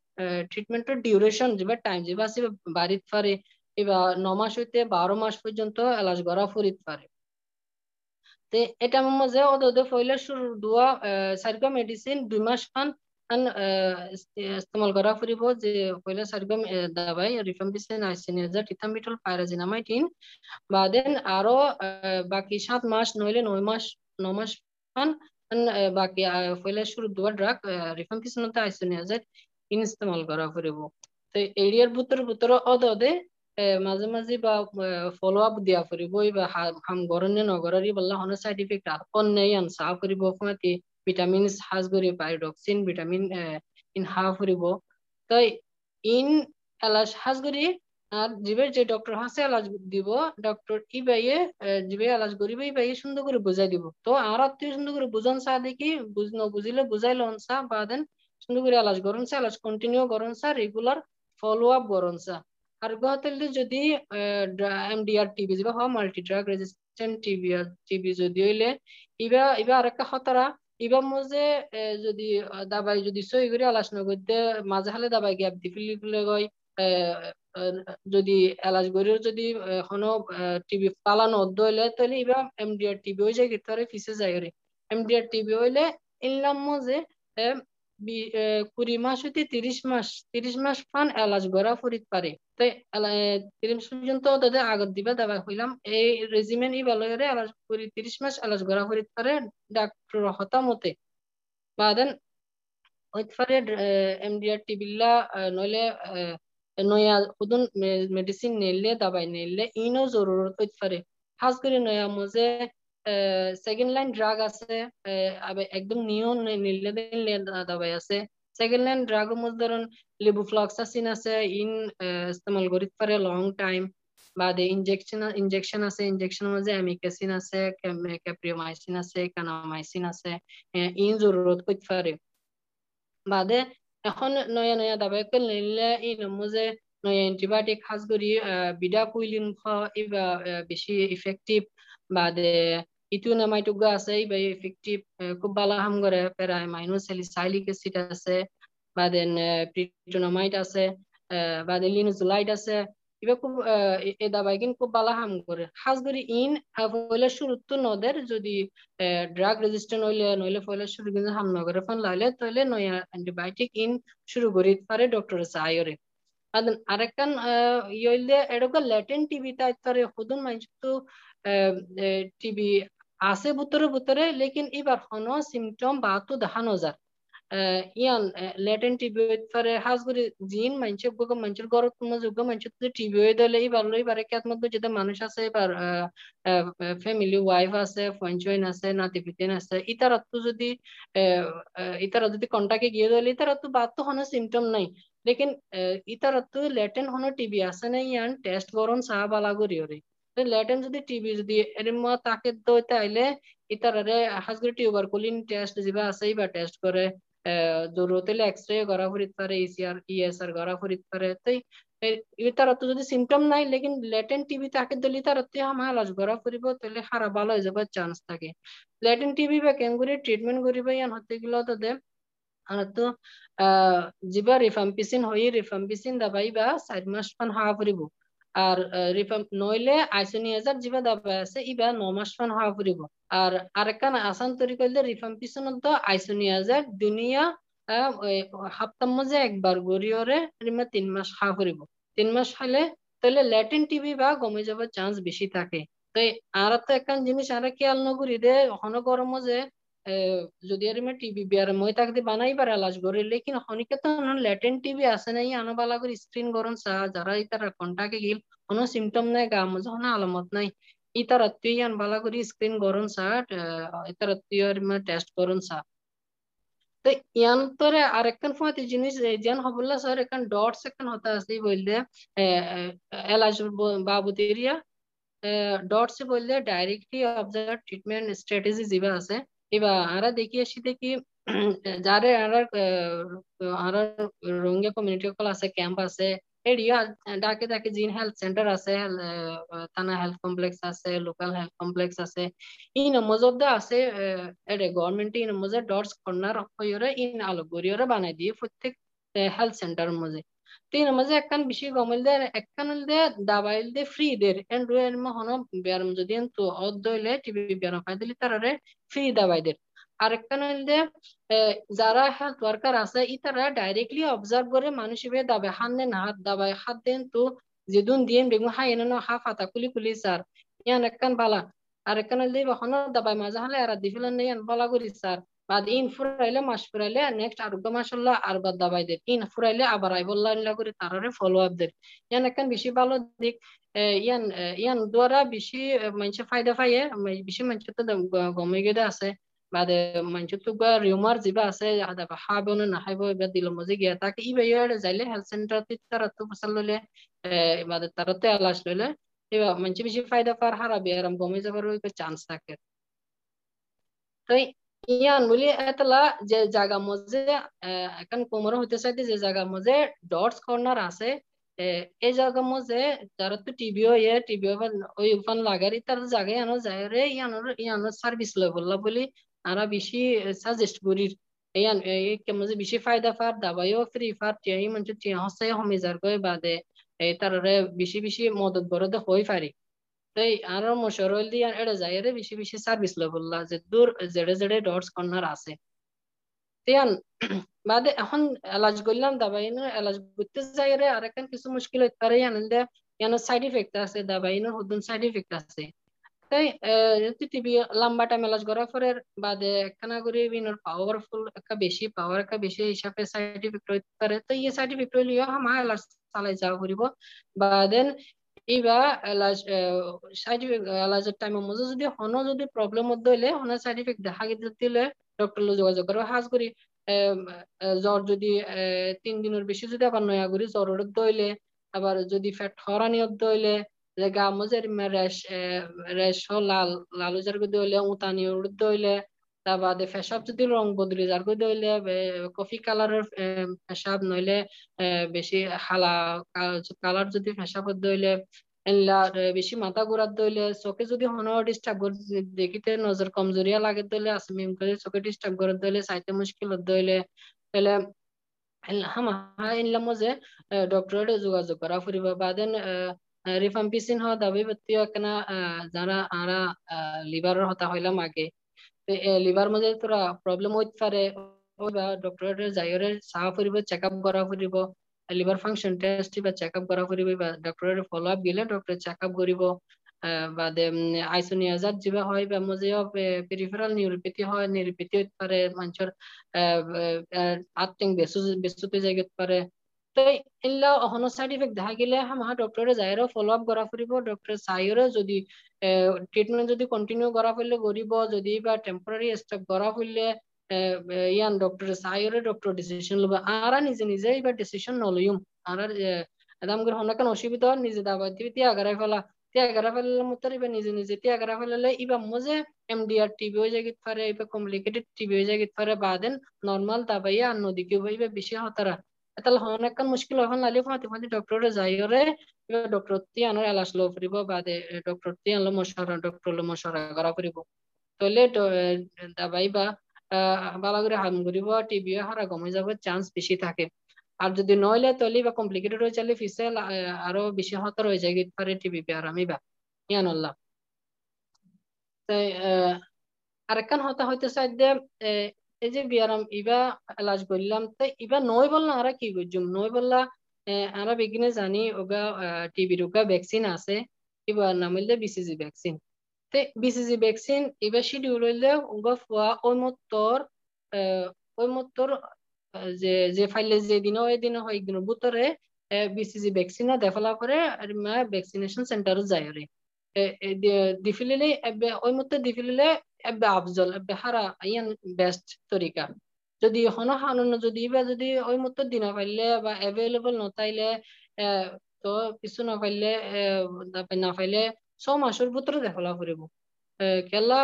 ট্রিটমেন্টের ডিউরেশন যেবা টাইম যেবা আছে বাড়িত পারে এবা ন মাস হইতে বারো মাস পর্যন্ত এলাজ করা ফুরিত পারে। তে, এটা মজে ওদে ফইলে শুরু দুয়া সারগা মেডিসিন দুই মাস খান ইস্তেমাল করা ফুরিব যে পয়লা সারগম দাবাই রিফাম্পিসিন আইসিনিয়াজার টিথামিটল পাইরাজিনামাইড ইন বাদেন আরও বাকি সাত মাস নইলে নয় মাস ন মাস খান বাকি পয়লা শুরু দুয়া ড্রাগ রিফাম্পিসিন আইসিনিয়াজার ইনস্তেমাল করা ফুরিব তো এরিয়ার ভিতর ভিতর অদ অদে মাঝে মাঝে বা ফলো আপ দিয়া ফুরিব বা হাম গরনে নগরারি বললা হন সাইড ইফেক্ট আর নেই আন সা ফুরিব ভিটামিন হাজ গরি পাইরক্সিন ভিটামিন ইন হা ফুরিব তাই ইন এলাস হাজ গরি আর জিবের যে ডক্টর হাসে দিব ডক্টর ইবাইয়ে জিবে এলাজ করিবে ইবাইয়ে সুন্দর করে বুঝাই দিব। তো আর আত্মীয় সুন্দর করে বুঝন চা দেখি, বুঝ বুঝিলে বুঝাইল চা, বা দেন সুন্দর করে এলাজ করুন চা এলাজ কন্টিনিউ করুন চা রেগুলার ফলো আপ করুন চা। আর গহতেলে যদি এমডিআর টিবি বা multi drug resistant TB TB যদি হইলে, ইবা ইবা আরেকটা খতরা ইবা মজে যদি দাবাই যদি সই করে আলোচনা করতে, মাঝে হালে দাবাই গ্যাপ দি ফিলি গই যদি এলাজ গরির যদি হনো টিভি পালানো দইলে তাহলে ইবা এমডিআর টিভি হয়ে যায় গিয়ে ফিসে যায় এমডিআর টিভি হইলে ইনলাম মজে কুড়ি মাস হইতে তিরিশ মাস তিরিশ মাস ফান এলাজ গড়া ফুরিত পারে। তাই তিরিশ পর্যন্ত তাদের আগত দিবা, দাবা হইলাম এই রেজিমেন্ট ই ভালোরে এলাজ কুড়ি তিরিশ মাস এলাজ গড়া ফুরিত পারে ডাক্তার হতামতে বাদেন, হইতে পারে এমডিআর টিবিল্লা নইলে নয়া খুদুন মেডিসিন নিলে দাবাই নিলে ইনো জরুরত হইতে পারে। খাস করে নয়া মজে সেকেন্ড লাইন ড্রাগ আছে একদম নিও নিলে দাবাই আছে। সেকেন্ড লাইন ড্রাগ মধ্যে ধরুন লিবুফ্লক্সাসিন আছে ইন ইস্তেমাল করিতে পারে লং টাইম বাদে ইনজেকশন ইনজেকশন আছে ইনজেকশন মধ্যে অ্যামিকাসিন আছে ক্যাপ্রিওমাইসিন আছে কানামাইসিন আছে ইন জরুরত হইতে পারে বাদে এখন নয়া নয়া দাবাই নিলে ই নমুজে নয়া এন্টিবায়োটিক খাস করি বিডা কুইলিন বেশি ইফেক্টিভ বাদে ইটু নামাইটুগা আছে ইবা ইফেক্টিভ খুব ভালো হাম করে প্যারাই মাইনো স্যালিসাইলিক অ্যাসিড আছে বাদেন প্রিটোনামাইট আছে বাদে লিনোজোলাইট আছে ইবা খুব এ দাবাই কিন্তু খুব ভালো হাম করে খাস করি ইন হইলে শুরুত নদের যদি ড্রাগ রেজিস্ট্যান্ট হইলে নইলে ফলে শুরু কিন্তু হাম নগরে ফোন লাইলে তাহলে নয়া অ্যান্টিবায়োটিক ইন শুরু করি পারে ডক্টর সাইরে ಅದನ್ ಅರಕನ್ ಇಲ್ದೆ ಎಡಗ ಲ್ಯಾಟೆಂಟ್ ಟಿಬಿ ತಾಯ್ತಾರೆ ಹುದುನ್ ಮಂಚು টিবি আছে বুতরে বুতরে লেকিন এবার হনো সিমটম বাতো দেখানো যায় ইয়ান লেটেন টিবি ফারে হাজ করে জিন মানছে গগ মানছের গরত মজে গগ মানছে তো টিবি হয়ে দলে এবার লই বারে কাত মধ্যে যেটা মানুষ আছে, এবার ফ্যামিলি ওয়াইফ আছে ফঞ্চইন আছে নাতি পিতেন আছে ইতারা তো যদি ইতারা যদি কন্টাকে গিয়ে দলে ইতারা তো বাত তো হনো সিমটম নাই। লেকিন ইতারা তো লেটেন হনো টিবি আছে না ইয়ান টেস্ট করন সাহ বালা করি ওরে লেটেন যদি টিবি যদি এরম তাকে দইতে আইলে ইতারারে হাজগুড়ি টিউবার কুলিন টেস্ট যিবা আছে বা টেস্ট করে জরুরত হলে এক্স রে করা ফুরিত পারে ইসিআর ইএসআর করা ফুরিত পারে তাই তারা তো যদি সিমটম নাই, লেকিন লেটেন টিবি তাকে দিলে তারা তো আমার আলাজ করা ফুরিব তাহলে হারা ভালো হয়ে যাবার চান্স থাকে। লেটেন টিবি বা কেঙ্গুরি ট্রিটমেন্ট করিব ইয়ান হতে গেলে তাদের তো যিবা রিফাম্পিসিন হই রিফাম্পিসিন দাবাই বা চার মাস মান হা ফুরিব আর রিফাম নইলে আইসোনিয়াজার যিবা দাবাই আছে, ইবা ন মাস মান হা ফুরিব আর আরেকখান আসান তৈরি করলে রিফাম্পিসন তো আইসোনিয়াজার দুনিয়া হাপ্তার মধ্যে একবার গড়িয়রে রিমা তিন মাস হা ফুরিব তিন মাস হলে তাহলে ল্যাটিন টিভি বা কমে যাবার চান্স বেশি থাকে। তো আর তো একখান জিনিস আর খেয়াল নকরি দে হন গরম যে যদি আর টিভি বিয়ার মই তাকতে বানাই পারে এলাজ করে লেকিন হনিকে তো ল্যাটেন টিভি আছে নাই আনো বালা করে স্ক্রিন গরম সা যারা ইতারা কন্টাকে গিল কোনো সিমটম নাই গা মজা হনা আলামত নাই ইতারাত্তীয় ইয়ান বালা করে স্ক্রিন গরম সা ইতারাত্তীয় টেস্ট গরম সা তো ইয়ান তোরে আরেকখান ফাঁতি জিনিস যেন হবল্লা স্যার এখান ডটস এখান হতা আছে বললে এলাজ বাবুতেরিয়া ডটস বললে ডাইরেক্টলি অবজার্ভ ট্রিটমেন্ট স্ট্র্যাটেজি যেবা আছে এবা আরা দেখি আসি দেখি, যারে আরা আরা রোহিঙ্গা কমিউনিটি কল আছে ক্যাম্প আছে এরিয়া ডাকে ডাকে জিন হেলথ সেন্টার আছে থানা হেলথ কমপ্লেক্স আছে লোকাল হেলথ কমপ্লেক্স আছে ই নমজদা আছে এরে গভর্নমেন্ট ই নমজে ডটস কর্নার হইরে ইন আলো গরিয়রে বানাই দিয়ে প্রত্যেক হেলথ সেন্টার মধ্যে। তিন মাঝে একখান বেশি গমল দে একখান দে দাবাইল দে ফ্রি দের এন্ড রুয়ের মহন ব্যায়াম যদি তো অদ দইলে টিভি ব্যায়াম পাই দিলে তারারে ফ্রি দাবাই দের আরেকটা নইলে যারা হেলথ ওয়ার্কার আছে ইতারা ডাইরেক্টলি অবজার্ভ করে মানুষ হিসেবে দাবে হাত দেন, হাত হাত দেন তো যেদুন দিয়ে বেগুন হাই এনে হা ফাতা কুলি কুলি স্যার ইয়ান একখান বালা। আর একখান হইলে বহন দাবাই মাজা হলে আর দি ফেলেন ইয়ান বলা করি স্যার বাদ ইন ফুরাইলে মাস ফুরাইলে নেক্সট আরোগ্য মাসাল্লাহ আর বাদ দাবাই দেব ইন ফুরাইলে আবার আইবল্লাহ করে তারারে ফলো আপ দেব ইয়ান একখান বেশি ভালো দিক ইয়ান ইয়ান দ্বারা বেশি মানুষে ফায়দা পাইয়ে বেশি মানুষ তো গমে গেদে আছে বাদে মানুষ তো রিউমার যিবা আছে হাব নাহাইব এবার দিল মজে গিয়া তাকে ই বাইরে যাইলে হেলথ সেন্টার তারা তো ফসল লইলে বাদে তারাতে আলাস লইলে এবার মানুষ বেশি ফায়দা পার হারাবি আরাম গমে যাবার চান্স থাকে তো ইয়ান বলি এতলা যে জায়গা মধ্যে এখন কোমর হতে চাইতে যে জায়গা মধ্যে ডটস কর্নার আছে এই জায়গা মধ্যে যারা তো টিভিও ইয়ে টিভিও ওই উপান লাগার, তার জায়গায় আনো যায় রে ইয়ানোর ইয়ানোর সার্ভিস লয় বললা বলি, আরা বেশি সাজেস্ট করি ইয়ান এই কেমন বেশি ফায়দা ফার, দাবাইও ফ্রি ফার টিয়াই মানে টিয়া হসাই হমিজার গয় বাদে এই তারে বেশি বেশি মদত বরদে হই পারি তাই আরও মশরল দিয়ে এড়ে যায় রে বেশি বেশি সার্ভিস লো বললা যে দূর জেডে জেডে ডটস কর্নার আছে। তিয়ান, বাদে এখন এলাজ করলাম দাবাইনের এলাজ করতে যাই রে, আর এখন কিছু মুশকিল হইতে পারে আনন্দে ইয়ান সাইড ইফেক্ট আছে দাবাইনের হুদুন সাইড ইফেক্ট আছে। তাই টিভি লম্বা টাইম এলাজ করার পরে বাদে একখানা করে বিনোর পাওয়ারফুল একটা বেশি পাওয়ার একটা বেশি হিসাবে সাইড ইফেক্ট হইতে পারে, তো ইয়ে সাইড ইফেক্ট হইলেও হামা এলাজ চালাই যাওয়া করিব। বাদেন ইবা সাইড ইফেক্ট এলাজের টাইমের মধ্যে যদি হনো যদি প্রবলেম হইলে হনো সাইড ইফেক্ট দেখা গেতে দিলে ডক্টর যোগাযোগ করব হাজ করি জ্বর যদি তিন দিনের বেশি যদি আবার নয়া করি জ্বর দইলে আবার যদি ফ্যাট হরানি দইলে যে গা মজের রেশ রেশ লাল, লালু করে দইলে উতানি দইলে তার বাদে ফেসাব যদি রং বদলি যার করে দইলে কফি কালারের ফেসাব নইলে বেশি হালা কালার যদি ফেসাব দইলে বেশি মাথা ঘুরার দইলে, চোখে যদি হন ডিস্টার্ব করে দেখিতে নজর কমজোরিয়া লাগে দইলে আসমিম করে চোখে ডিস্টার্ব করে দইলে, চাইতে মুশকিল দইলে তাহলে যে ডক্টরের যোগাযোগ করা ফুরিব বাদেন রিফাম্পিসিন হওয়া দাবি কেনা যারা আরা লিভারের হতা হইলাম আগে লিভার মধ্যে তোরা প্রবলেম হইতে পারে ডক্টরের যাইরে চাওয়া ফুরিব চেক আপ করা ফুরিব লিভার ফাংশন টেস্ট বা চেক আপ করা ফুরিব বা ডক্টরের ফলো আপ গেলে ডক্টর চেক আপ করিব বাদে আইসোনিয়াজাত যিবা হয়, বা মজেও পেরিফেরাল নিউরোপ্যাথি হয় নিউরোপ্যাথি হইতে পারে মানুষের বেসু বেসুতে যাইতে পারে তো ইল্লা অহনো সাইড ইফেক্ট দেখা গেলে হামা ডক্টরে যাইরও ফলো আপ করা ফুরিব ডক্টর চাইরও যদি ট্রিটমেন্ট যদি কন্টিনিউ করা ফুরলে করিব যদি বা টেম্পোরারি স্টপ করা ফুরলে ইয়ান ডক্টর চাইরে ডক্টর ডিসিশন লব আরা নিজে নিজে এবার ডিসিশন নলইম আর একদম করে হনকান অসুবিধা নিজে দাবা দিবি তিয়া আগারাই ফেলা, তিয়া আগারা ফেললে মতো এবার নিজে নিজে, তিয়া আগারা ফেললে ইবা মজে এমডিআর টিবি হয়ে যাইতে পারে এবার কমপ্লিকেটেড টিবি হয়ে যাইতে পারে বাদেন নর্মাল দাবাইয়া আর নদীকে হইবে বেশি হতারা তাহলে অনেকক্ষণ মুশকিল এখন লালি ফাতে ফাতে ডক্টরে যাইরে ডক্টর এলাস লো বাদে ডক্টর ডক্টর লো বা ভালো করে হাম করিব টিবি হারা যাব চান্স বেশি থাকে। আর যদি নইলে তলি বা কমপ্লিকেটেড হয়ে চলে ফিসে আরও বেশি হতর হয়ে যায় পারে টিবি আর আমি বা ইয়ান আল্লাহ। তাই আরেকখান হতা হইতে চাই এই যে বিয়ারাম, ইবা এলাজ করলাম তো ইবা নয় বললা আরা কি করছুম নয় বললা আরা বেগিনে জানি ওগা টিবির ওগা ভ্যাকসিন আছে, ইবা নাম হইলে বিসিজি ভ্যাকসিন তে বিসিজি ভ্যাকসিন ইবা শিডিউল হইলে ওগা ফুয়া ওই মতর যে যে ফাইলে যে দিন ওই দিন হয় একদিনের ভিতরে বিসিজি ভ্যাকসিন দেফলা করে আর ভ্যাকসিনেশন সেন্টার যায় রে দিফিলিলে ওই মতো দিফিলিলে ebbe afzal ebbe hara ইয়ান বেস্ট তরিকা যদি হন হানুন, যদি বা যদি ওই মতো পাইলে বা অ্যাভেলেবল নতাইলে তো কিছু না পাইলে না পাইলে ছ মাসের ভিতরে দেখলা ফুরিব খেলা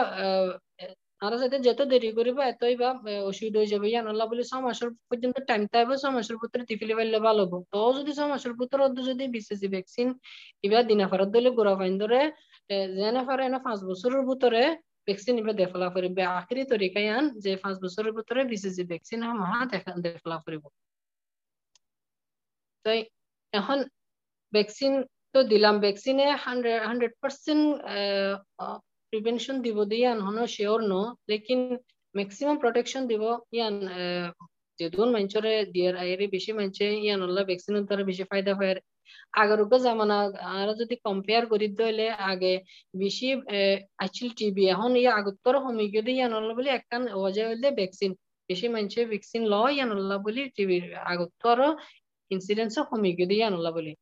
আর যাতে যত দেরি করিব, এতই বা অসুবিধা হয়ে যাবে। ইয়ান আল্লাহ বলে ছ মাসের পর্যন্ত টাইম তাইবে ছ মাসের ভিতরে টিফিলে পাইলে ভালো হব তো যদি ছ মাসের ভিতরে যদি বিসিসি ভ্যাকসিন এবার দিনা ফারাত দিলে গোড়া ফাইন ধরে যেনে ফারে এনে পাঁচ বছরের ভিতরে ভ্যাকসিন ইবে দেখলা ফুরিব আখরি তরিকা ইয়ান যে পাঁচ বছরের ভিতরে বিসিজি ভ্যাকসিন মহা দেখা দেখলা ফুরিব তো এখন ভ্যাকসিন তো দিলাম। ভ্যাকসিনে হান্ড্রেড হান্ড্রেড পার্সেন্ট প্রিভেনশন দিব দিয়ে হনো শিওর ন। লেকিন ম্যাক্সিমাম প্রোটেকশন দিব ইয়ান যেদুন মানুষরে দিয়ার আইরে বেশি মানুষে ইয়ান আল্লাহ ভ্যাকসিনের দ্বারা বেশি ফায়দা হয়। আগেরকে জামানা আর যদি কম্পেয়ার করি দইলে আগে বেশি আছিল টিবি এখন ই আগতর সময় যদি ইয়ান আল্লাহ বলি একখান ওজা হইলে ভ্যাকসিন বেশি মানুষে ভ্যাকসিন লয় ইয়ান বলি টিবির আগতর ইনসিডেন্স সময় যদি ইয়ান আল্লাহ বলি।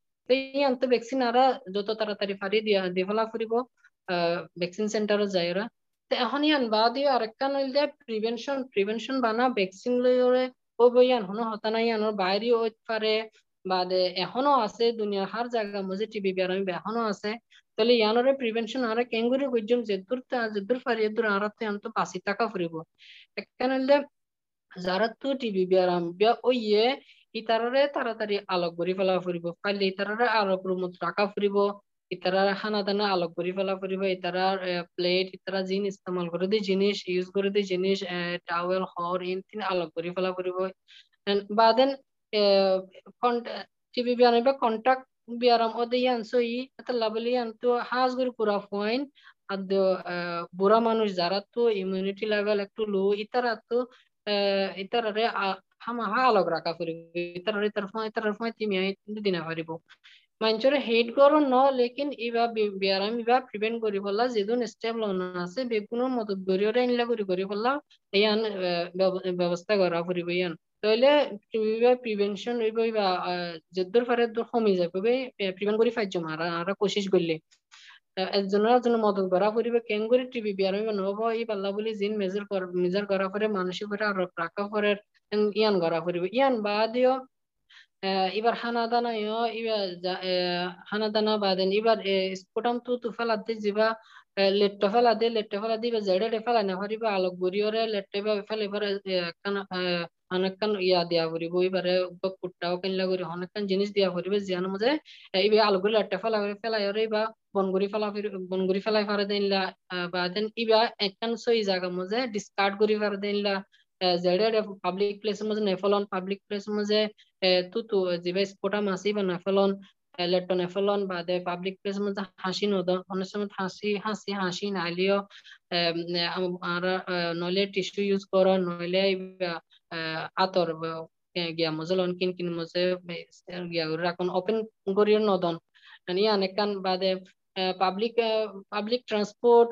ইয়ান তো ভ্যাকসিন আর যত তাড়াতাড়ি পারি দিয়া দিয়ে ফুরিব ভ্যাকসিন সেন্টারও যায় ওরা এখন ইয়ান বাদ দিয়ে আরেকখান হইলে প্রিভেনশন প্রিভেনশন বানা ভ্যাকসিন লইরে ও বইয়ান হনো হতা নাই আনোর বাইরে হইত পারে বাদে এখনও আছে দুনিয়ার হার জায়গা মধ্যে টিবি বেরোমি এখনও আছে। তাহলে ইয়ানরে প্রিভেনশন আরে কেঙ্গুরি গজ্জম যেদুর যেদুর পারি এদুর আরাতে আন্ত পাঁচি টাকা ফুরিব। হইলে যারা তো টিবি বেরাম বিয়া ওইয়ে ইতাররে তাড়াতাড়ি আলোক করি ফেলা ফুরিব। পাইলে ইতাররে আলোক রুমত টাকা ফুরিব। ইতারা খানা দানা আলোক করে ফেলা ফুরিব। ইতারা প্লেট ইতারা জিন ইস্তেমাল করে দি জিনিস ইউজ করে দি জিনিস টাওয়েল হর, ইন তিন আলোক করে ফেলা ফুরিব। বাদেন টিভি বিয়ারাম বা কন্টাক্ট বিয়ারাম ওদে ইয়ান সো ই এত লাবলি ইয়ান তো হাজ করে পুরা ফয়েন আর বুড়া মানুষ যারা তো ইমিউনিটি লেভেল একটু লো ইতারা তো ইতারারে হামা হা আলোক রাখা ফুরিব ইতারারে ইতার ফয় ইতার ফয় তিমি দিনা পারিব মানুষের হেড করো ন লেকিন ইবা ব্যায়াম ইবা প্রিভেন্ট করি ফেলা যেদিন স্টেপ লন আছে বেগুনের মদত গড়িয়ে ইনলা করি করি ফেলা ইয়ান ব্যবস্থা করা ফুরিব ইয়ান তাহলে প্রিভেনশন যদ্দুর ফারে কমে যাবে প্রিভেন করি ফাইজম আর আর কোশিশ করলে একজনের একজনের ইয়ান করা করিব ইয়ান বাদিও এবার হানাদানা ইয় এবার হানাদানা বাদেন এবার স্পোটাম তো তুফালা দিয়ে যেবা লেট ফেলা দিয়ে লেট ফেলা দিবা জেড়ে ফেলা আলোক গড়িয়রে লেট ফেলে পরে অনেকক্ষণ ইয়া দিয়া করিব এবারে কুট্টাও কিনলা করি অনেকক্ষণ জিনিস দিয়া করিবে জিয়ান মধ্যে এইবে আলুগুলো একটা ফেলা করে ফেলাই ওরে বা বনগুড়ি ফেলা বনগুড়ি ফেলাই ফারে দিনলা বা দেন ইবা একখান সই জায়গা মধ্যে ডিসকার্ড করি ফারে দিনলা যেডে পাবলিক প্লেস মধ্যে নেফলন পাবলিক প্লেস মধ্যে তু তু জিবে স্পোটা মাসি বা নেফলন বাদে পাবলিক প্লেস মধ্যে হাসি নদ। অনেক সময় হাসি হাসি হাসি নাইলেও আর নইলে টিস্যু ইউজ করো, নইলে আতর গিয়া মজলন কিন কিন মজে গিয়া রাখুন ওপেন করিও নদন। ইয়ান একান বাদে পাবলিক পাবলিক ট্রান্সপোর্ট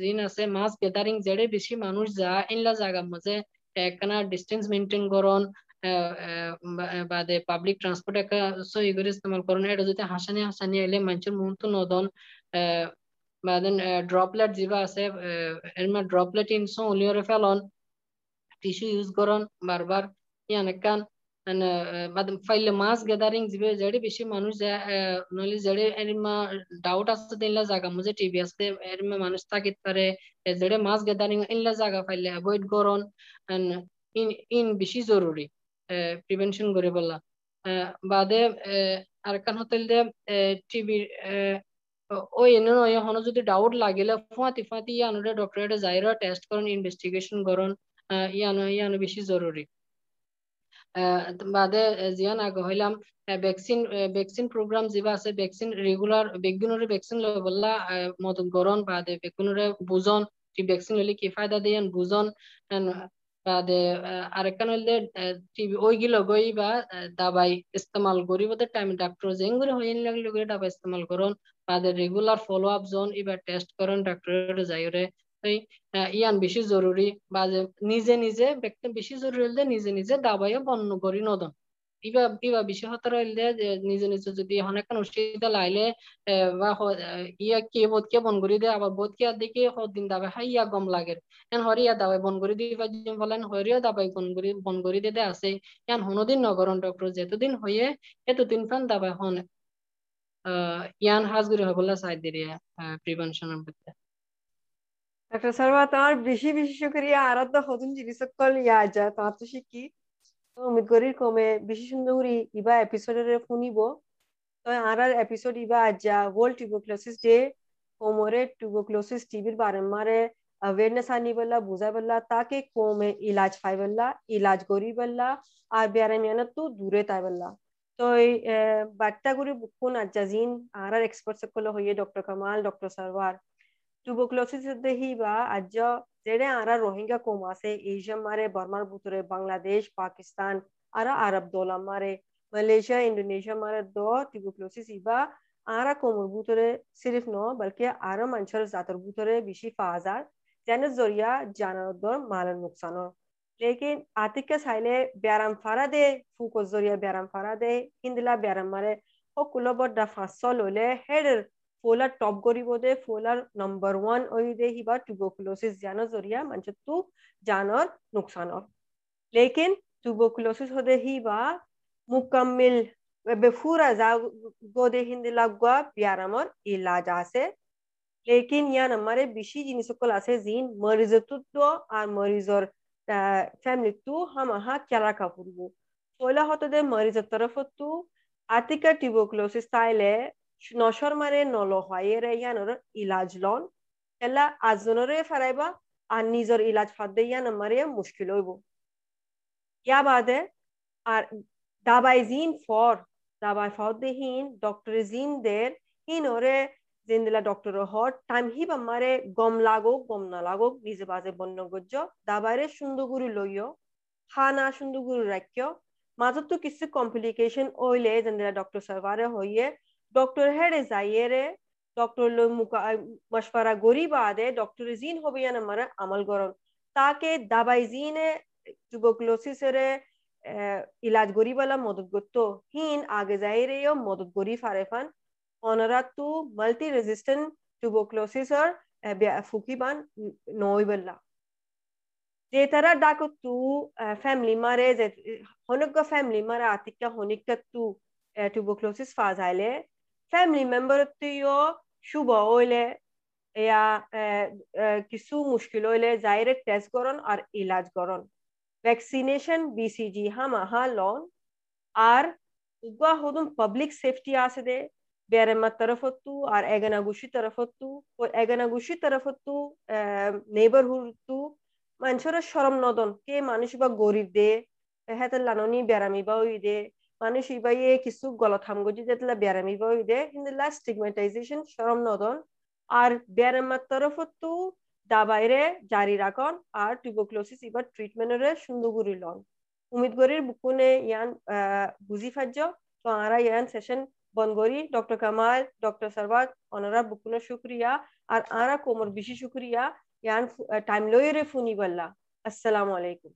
জিন আছে মাস গেদারিং যেড়ে বেশি মানুষ যা ইনলা জায়গা মধ্যে একখানা ডিস্টেন্স মেনটেন করন বাদে পাবলিক ট্রান্সপোর্ট একটা সহি করে ইস্তেমাল করন এটা যদি হাসানি হাসানি এলে মানুষের মুখ তো নদন বাদেন ড্রপলেট যিবা আছে এর ড্রপলেট ইনসো উলিয়রে ফেলন টিস্যু ইউজ করন বারবার ইয়ান একখান ফাইলে মাস গ্যাদারিং যিবে যেড়ে বেশি মানুষ নলি যেড়ে এরিমা ডাউট আছে দিনলা জায়গা মুজে টিভি আছে এরিমা মানুষ থাকিত পারে যেড়ে মাস গ্যাদারিং ইনলা জায়গা ফাইলে অ্যাভয়েড করন ইন ইন বেশি জরুরি করে বললা বাদে আর কান হতেল দে টিভির ও এনে নয় হন যদি ডাউট লাগিলে ফুয়াতি ইয়ানুরে ডক্টরেটে যাইরা টেস্ট করন ইনভেস্টিগেশন করন ইয়ানো ইয়ানো বেশি জরুরি। বাদে জিয়ান আগ হইলাম ভ্যাকসিন ভ্যাকসিন প্রোগ্রাম যিবা আছে ভ্যাকসিন রেগুলার বেগুনরে ভ্যাকসিন লই বললা মদত গরন বাদে বেগুনরে বুজন ভ্যাকসিন লইলে কি ফায়দা দেন বুজন বাদে আরেকখান হইলে টিভি বা দাবাই ইস্তেমাল গরিবদের টাইম ডাক্তার জেঙ্গুরি হইন লাগলে গই দাবাই ইস্তেমাল করন। বাদে রেগুলার ফলো আপ জোন এবার টেস্ট করন ডাক্তারের যাইরে ইয়ান বেশি জরুরি বা নিজে নিজে ব্যক্তি বেশি জরুরি হলে নিজে নিজে দাবাইও বন্ধ করি নদন। ইবা ইবা বেশি হতার নিজে নিজে যদি অনেক অসুবিধা লাইলে বা ইয়া কে বোধ কে বন করি দে আবার বোধ কে দেখে দিন দাবে হাই ইয়া গম লাগে এন হরিয়া দাবাই বন করি দিয়ে বলেন হরিয়া দাবাই বন করি বন করি দে আছে ইয়ান হনদিন নগরন ডক্টর যেতদিন হয়ে এতদিন ফান দাবাই হন ইয়ান হাজগুড়ি হবলা সাইড দিয়ে প্রিভেনশনের Dr. Sarwa, তোমার বেশি বেশি শুক্রিয়া আরাধ্য হতুন চিকিৎসকল ইয়া যা তোমার তো শিখি উমিদ কৰি কমে বেছি সুন্দৰ কৰি ইবা এপিছডৰে শুনিব। তই আর আৰ এপিছড ইবা আজা ৱৰ্ল্ড টিউবক্লচিছ ডে কোমৰে টিউবক্লচিছ টিবিৰ বাৰে মাৰে অ্যাওয়ারনেস আনি বললা বুঝাই বললা তাকে কমে ইলাজ পাই বললা ইলাজ করি আর বেয়ারে মেহনত তো দূরে তাই বললা তো এই বার্তা করে কোন আজ্জাজিন, আর আর এক্সপার্ট সকল হইয়ে doctor Kamal, doctor Sarwar tuberculosis de hiba ajja jede ara rohingya kom ase asia mare burma butore bangladesh pakistan ara arab dola mare malaysia indonesia mare do tuberculosis hiba ara komur butore sirif no balki ara manchar zatar butore bishi fazar jane zoriya janador malan nuksano lekin atikka saile byaram farade fuko zoriya byaram farade hindila byaram mare hokulo bodda fasol ole header ফোলার folar top gori bode folar number 1 oyde hiba tuberculosis jano zoria manchatu janor nuksan or lekin tuberculosis hode hiba mukammil befura za gode hinde lagwa biaramor ilaj ase lekin yan amare bishi jinisokol ase jin marizatutto ar marizor family tu hama ha kyala kapurbu fola hotode marizat tarafatu আতিকা টিউবকুলোসিস তাইলে নশর মারে নল ইয়ানোর ইলাজ লন, এলা আজনরে ফেরাইবা আর নিজর ইলাজ ফাদে ইয়ান মারে মুশকিল হইব। ইয়া বাদে আর দাবাই জিন ফর, দাবাই ফাদে হিন, ডক্টর জিন দের হিনরে জিন্দিলা ডক্টর হট টাইম হিবা মারে গম লাগো গম না লাগো নিজে বাজে বন্য গজ্জ, দাবাইরে সুন্দরগুরু লইয় খানা সুন্দরগুরু রাখিও মাজত তো কিছু কমপ্লিকেশন ওইলে জিন্দিলা ডক্টর সার্ভারে হইয়ে डॉक्टर है जायर डॉक्टर मशवरा गोरी बाद डॉक्टर जीन हो गया नंबर अमल गौरव ताकि दाबाई जीन है इलाज गोरी वाला मदद गुत्तो। हीन आगे ज़ाहिर है मदद गोरी फारेफान ऑनरा तू मल्टी रेजिस्टेंट ट्यूबोक्लोसिस और फूकीबान नोई बल्ला। जे तरह डाको तू फैमिली मारे होनक फैमिली मारे आतिक होनिक तू ट्यूबोक्लोसिस फाज आए family member tuyo শুভ হইলে এয়া কিছু মুশকিল হইলে যাইরে টেস্ট করন আর ইলাজ করন ভ্যাকসিনেশন বিসিজি হামা হা লন আর উগা হদুম পাবলিক সেফটি আছে দে বেরেমা তরফতু আর এগানা গুশি তরফতু ও এগানা গুশি তরফতু নেইবারহুড তু মানুষের শরম নদন কে মানুষ বা গরিব দে হেতে লাননি বেরামি বা ওই দে মানুষ ইবাইয়ে কিছু গলত হামগজি যেতলা ব্যারামি বইদে হিন্দুলা স্টিগমাটাইজেশন শরম নদন, আর ব্যারামার তরফতো দাবাইরে জারি রাখন আর টিউবোক্লোসিস ইবার ট্রিটমেন্টরে সুন্দর করি লন। উমিদ গরির বুকুনে ইয়ান বুঝি ফাজ্য, তো আরা ইয়ান সেশন বন্ধ করি। ডক্টর কামাল, ডক্টর সরবাদ অনারা বুকুনে শুক্রিয়া, আর আরা কোমর বেশি শুক্রিয়া, ইয়ান টাইম লইরে ফুনি বললা আসসালামু আলাইকুম।